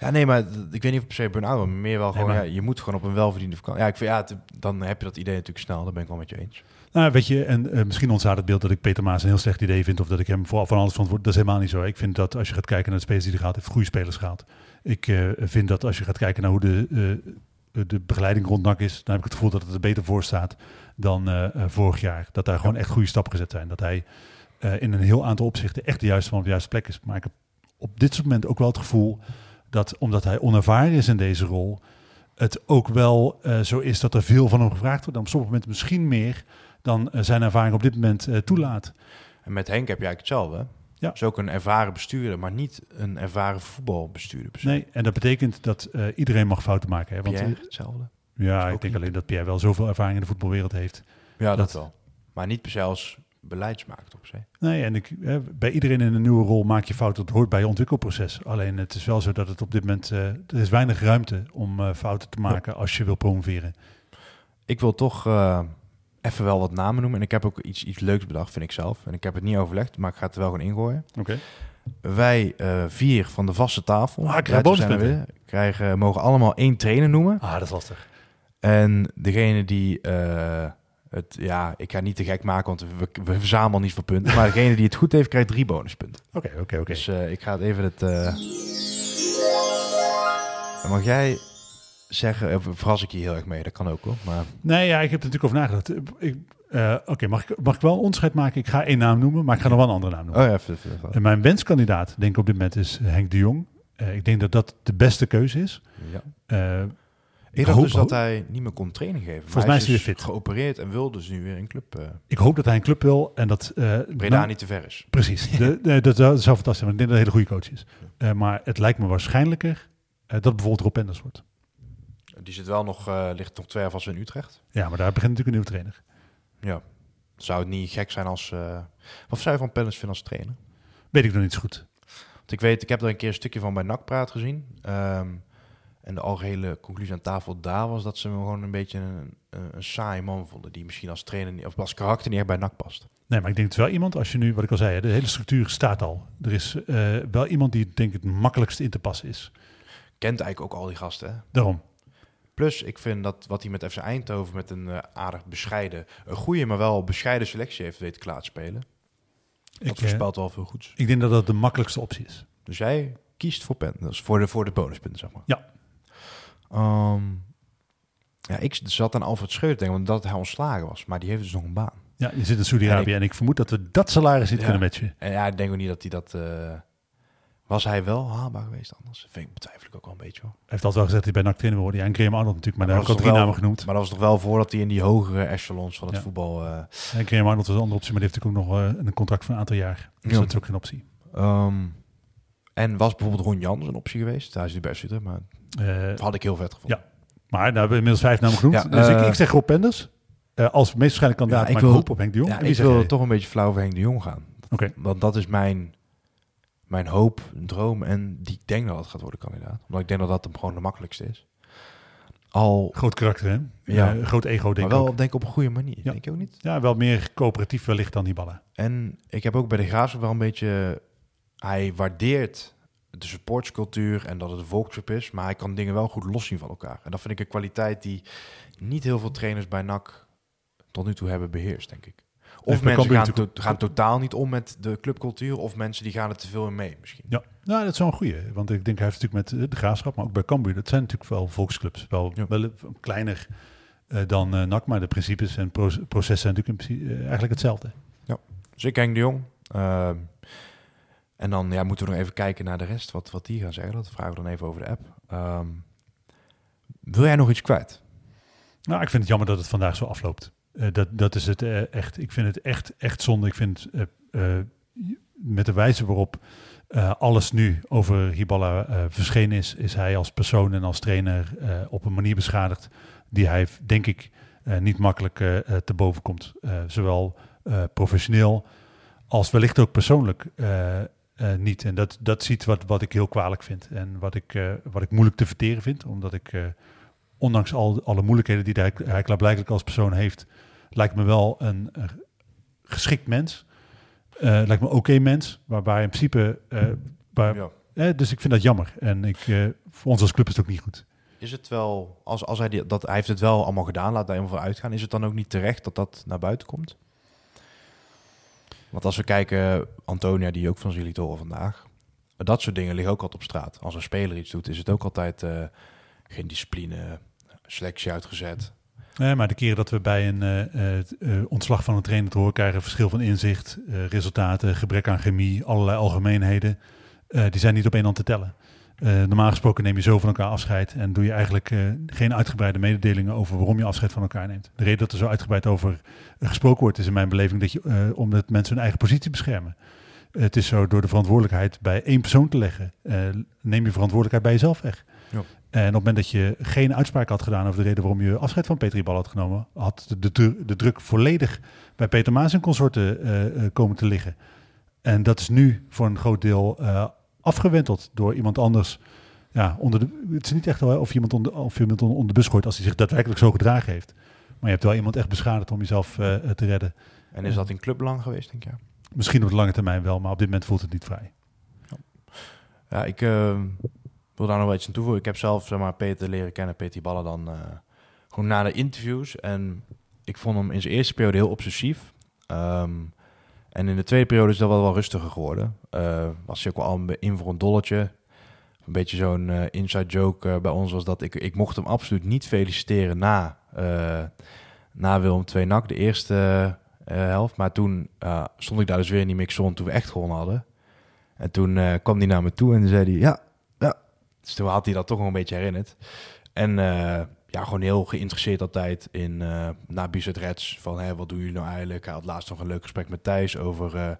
Ja, nee, maar ik weet niet of per se burn-out, maar meer wel gewoon... maar- Ja, je moet gewoon op een welverdiende vakantie... Ja, ik vind, ja het- dan heb je dat idee natuurlijk snel. Dat ben ik wel met je eens. Nou, weet je, en eh, misschien ontstaat het beeld dat ik Peter Maas een heel slecht idee vind. Of dat ik hem voor van alles verantwoord. Dat is helemaal niet zo. Ik vind dat als je gaat kijken naar de spelers die hij gehaald heeft, goede spelers gehaald. Ik eh, vind dat als je gaat kijken naar hoe de, eh, de begeleiding rond NAC is, dan heb ik het gevoel dat het er beter voor staat dan vorig jaar. Dat daar gewoon echt goede stappen gezet zijn. Dat hij in een heel aantal opzichten echt de juiste man op de juiste plek is. Maar ik heb op dit soort moment ook wel het gevoel dat, omdat hij onervaren is in deze rol, het ook wel eh, zo is dat er veel van hem gevraagd wordt. En op sommige momenten misschien meer dan eh, zijn ervaring op dit moment eh, toelaat. En met Henk heb je eigenlijk hetzelfde. hè? Ja. Is ook een ervaren bestuurder, maar niet een ervaren voetbalbestuurder. Nee, en dat betekent dat iedereen mag fouten maken. Hè? Want Pierre, hetzelfde. ja, ik denk niet. alleen dat Pierre wel zoveel ervaring in de voetbalwereld heeft. Ja, dat, dat- wel. Maar niet per se als beleidsmaker op zich. Nee, en ik, bij iedereen in een nieuwe rol maak je fouten. Dat hoort bij je ontwikkelproces. Alleen het is wel zo dat het op dit moment... eh, er is weinig ruimte om eh, fouten te maken als je wil promoveren. Ik wil toch eh, even wel wat namen noemen. En ik heb ook iets, iets leuks bedacht, vind ik zelf. En ik heb het niet overlegd, maar ik ga het er wel gewoon ingooien. Oké. Wij vier van de vaste tafel Ah, ik krijg Buiten zijn bonuspunten. weer, krijgen, mogen allemaal één trainer noemen. Ah, dat is lastig. En degene die het, ja, ik ga niet te gek maken, want we, we verzamelen niet voor punten. Maar degene die het goed heeft, krijgt drie bonuspunten. Oké, oké, oké. Dus eh, ik ga het even het. eh, mag jij zeggen, of verras ik je heel erg mee, dat kan ook hoor. Maar Nee, ja, ik heb er natuurlijk over nagedacht. Ik, eh, Oké, mag, ik, mag ik wel een onderscheid maken? Ik ga één naam noemen, maar ik ga nog wel een andere naam noemen. oh ja, even, even- even- En mijn wenskandidaat, denk ik op dit moment, is Henk de Jong. Ik denk dat dat de beste keuze is. ja. Ik hoop dus dat hij niet meer kon training geven. Volgens mij is hij dus weer fit. geopereerd en wil dus nu weer in club uh, Ik hoop dat hij een club wil en dat... eh, Breda nou- niet te ver is. Precies. De, de- dat, zou- fantastisch zijn, want ik denk dat hij een hele goede coach is. Eh, maar het lijkt me waarschijnlijker eh, dat bijvoorbeeld Rob Enders wordt. Die zit wel nog, eh, ligt nog twee vast in Utrecht. Ja, maar daar begint natuurlijk een nieuwe trainer. Ja. Zou het niet gek zijn als... eh, wat zou je van Pellens vinden als trainer? Weet ik nog niet zo goed. Want ik weet, ik heb er een keer een stukje van bij NAC-praat gezien. Ehm, en de algehele conclusie aan tafel daar was dat ze gewoon een beetje een, een, een saai man vonden. Die misschien als trainer niet, of als karakter niet echt bij NAC past. Nee, maar ik denk het is wel iemand, als je nu, wat ik al zei, de hele structuur staat al. Er is eh, wel iemand die denk ik het makkelijkst in te passen is. Kent eigenlijk ook al die gasten. Hè? Daarom. Plus, ik vind dat wat hij met FC Eindhoven met een eh, aardig bescheiden, een goede, maar wel bescheiden selectie heeft weten klaar te spelen. Dat Ik, eh, voorspelt wel veel goeds. ik denk dat dat de makkelijkste optie is. Dus jij kiest voor Penders, voor de, voor de bonuspunten, zeg maar. Ja. Ehm, ja, ik zat aan Alfred Schreuder te denken, omdat hij ontslagen was. Maar die heeft dus nog een baan. Ja, je zit in Saudi-Arabië En en, ik vermoed dat we dat salaris niet Ja. kunnen matchen. En ja, ik denk ook niet dat hij dat... eh, was hij wel haalbaar geweest anders? Vind ik betwijfel ik ook wel een beetje hoor. Hij heeft altijd wel gezegd dat hij bij NAC trainer wordt. Ja, en Graham Arnold natuurlijk, maar daar Maar heb ik al drie toch namen genoemd. Maar dat was toch wel voordat hij in die hogere echelons van het Ja. voetbal... eh, En Graham Arnold was een andere optie, maar die heeft natuurlijk ook nog eh, een contract van een aantal jaar. Dus Ja. dat is ook geen optie. ehm, en was bijvoorbeeld Ron Jans een optie geweest? Hij is nu bij Utrecht, maar Eh, dat had ik heel vet gevonden. maar daar hebben we inmiddels vijf namen genoemd. Ja, dus ik, eh, ik zeg Rob Penders. eh, als meest waarschijnlijk kandidaat, Ja, ik wil- hoop op Henk de Jong. Ja, ik wil toch een beetje flauw over Henk de Jong gaan. Oké. Want dat is mijn, mijn hoop, droom. En die ik denk dat het gaat worden kandidaat. Omdat ik denk dat dat hem gewoon de makkelijkste is. Al, Groot karakter, hè? Ja. Groot ego, denk maar ik wel ook. denk ik op een goede manier. Ja. Denk je ook niet? Ja, wel meer coöperatief wellicht dan die ballen. En ik heb ook bij de Graafschap wel een beetje... Hij waardeert de supportscultuur en dat het een volksclub is. Maar hij kan dingen wel goed loszien van elkaar. En dat vind ik een kwaliteit die niet heel veel trainers bij NAC tot nu toe hebben beheerst, denk ik. Of mensen gaan, to- gaan totaal niet om met de clubcultuur. Of mensen die gaan er te veel in mee misschien. Ja, nou, dat is wel een goeie. Want ik denk, hij heeft natuurlijk met eh, de Graafschap, maar ook bij Cambuur, dat zijn natuurlijk wel volksclubs. Wel, Ja. wel een- kleiner eh, dan eh NAC, maar de principes en pro- processen zijn natuurlijk in principe, eh, eigenlijk hetzelfde. Dus ik Henk de Jong. En dan ja, moeten we nog even kijken naar de rest, wat, wat die gaan zeggen. Dat vragen we dan even over de app. Ehm, wil jij nog iets kwijt? Nou, ik vind het jammer dat het vandaag zo afloopt. Eh, dat, dat is het eh, echt. Ik vind het echt, echt zonde. Ik vind eh, met de wijze waarop alles nu over Hiballa eh, verschenen is, is hij als persoon en als trainer op een manier beschadigd die hij, denk ik, niet makkelijk te boven komt. Zowel professioneel als wellicht ook persoonlijk eh, niet. En dat, dat ziet wat, wat ik heel kwalijk vind en wat ik, eh, wat ik moeilijk te verteren vind, omdat ik eh, ondanks al, alle moeilijkheden die hij, hij klaarblijkelijk als persoon heeft, lijkt me wel een, geschikt mens. Lijkt me oké mens, waarbij in principe... waar, Ja. eh, dus ik vind dat jammer. En ik, voor ons als club is het ook niet goed. Is het wel, als, als hij, die, dat, hij heeft het wel allemaal gedaan, laat daar helemaal voor uitgaan. Is het dan ook niet terecht dat dat naar buiten komt? Want als we kijken, Antonia, die ook van jullie horen vandaag. Dat soort dingen liggen ook altijd op straat. Als een speler iets doet, is het ook altijd eh, geen discipline, selectie uitgezet. Nee, maar de keren dat we bij een eh, eh, ontslag van een trainer te horen krijgen, verschil van inzicht, resultaten, gebrek aan chemie, allerlei algemeenheden, die zijn niet op één hand te tellen. Eh, normaal gesproken neem je zo van elkaar afscheid en doe je eigenlijk eh, geen uitgebreide mededelingen over waarom je afscheid van elkaar neemt. De reden dat er zo uitgebreid over gesproken wordt is in mijn beleving dat je, eh, omdat mensen hun eigen positie beschermen. Het is zo door de verantwoordelijkheid bij één persoon te leggen, neem je verantwoordelijkheid bij jezelf weg. Ja. En op het moment dat je geen uitspraak had gedaan over de reden waarom je afscheid van Peter Bal had genomen, had de, de, dru- de druk volledig bij Peter Maas en consorten komen te liggen. En dat is nu voor een groot deel afgewenteld door iemand anders. Ja, onder de, het is niet echt wel of iemand onder, of iemand onder, de bus gooit als hij zich daadwerkelijk zo gedragen heeft. Maar je hebt wel iemand echt beschadigd om jezelf eh, te redden. En is dat in clubbelang geweest, denk je? Misschien op de lange termijn wel, maar op dit moment voelt het niet vrij. Ja, ik eh, wil daar nog wel iets aan toevoegen. Ik heb zelf zeg maar, Peter leren kennen, Peter Ballen, dan eh, gewoon na de interviews. En ik vond hem in zijn eerste periode heel obsessief. Ehm, en in de tweede periode is dat wel, wel rustiger geworden. Eh, was ook al in voor een dolletje. Een beetje zo'n eh, inside joke eh, bij ons was dat ik, ik mocht hem absoluut niet feliciteren na, na Willem II NAC, de eerste helft. Maar toen stond ik daar dus weer in die mixzone toen we echt gewonnen hadden. En toen kwam hij naar me toe en zei hij, ja, ja. Dus toen had hij dat toch nog een beetje herinnerd. En ja, gewoon heel geïnteresseerd altijd in uh, naar Bizet Reds. Van hè, wat doen jullie nou eigenlijk? Hij had laatst nog een leuk gesprek met Thijs over. Uh,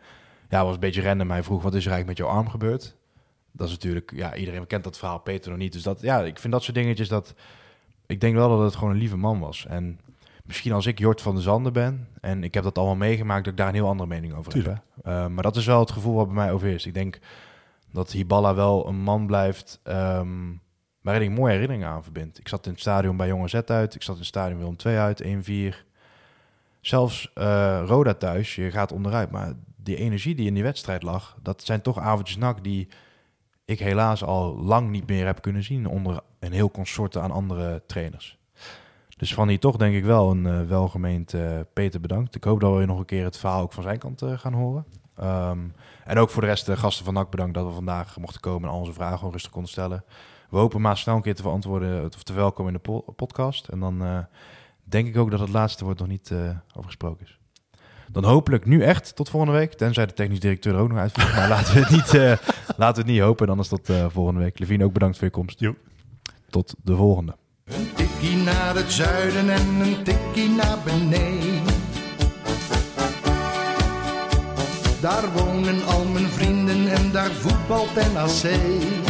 ja, was een beetje random. Hij vroeg: wat is er eigenlijk met jouw arm gebeurd? Dat is natuurlijk, ja, iedereen kent dat verhaal, Peter nog niet. Dus dat, ja, ik vind dat soort dingetjes dat. Ik denk wel dat het gewoon een lieve man was. En misschien als ik Jort van de Zanden ben en ik heb dat allemaal meegemaakt, dat ik daar een heel andere mening over heb. Uh, maar dat is wel het gevoel wat bij mij over is. Ik denk dat Hiballa wel een man blijft. Um, waarin ik mooie herinneringen aan verbind. Ik zat in het stadion bij Jonge Z uit. Ik zat in het stadion Willem 2 uit, 1-4. Zelfs uh, Roda thuis, je gaat onderuit. Maar die energie die in die wedstrijd lag, dat zijn toch avondjes nak die ik helaas al lang niet meer heb kunnen zien onder een heel consorte aan andere trainers. Dus van hier toch denk ik wel een uh, welgemeend uh, Peter bedankt. Ik hoop dat we nog een keer het verhaal ook van zijn kant gaan horen. Um, en ook voor de rest de gasten van NAC bedankt dat we vandaag mochten komen en al onze vragen rustig konden stellen. We hopen maar snel een keer te verantwoorden of te welkomen in de podcast. En dan uh, denk ik ook dat het laatste woord nog niet uh, over gesproken is. Dan hopelijk nu echt tot volgende week. Tenzij de technisch directeur er ook nog uitvliegt. Maar laten we het niet, uh, laten we het niet hopen. Dan is tot volgende week. Levine, ook bedankt voor je komst. Jo. Tot de volgende. Een tikkie naar het zuiden en een tikkie naar beneden. Daar wonen al mijn vrienden en daar voetbalt NAC.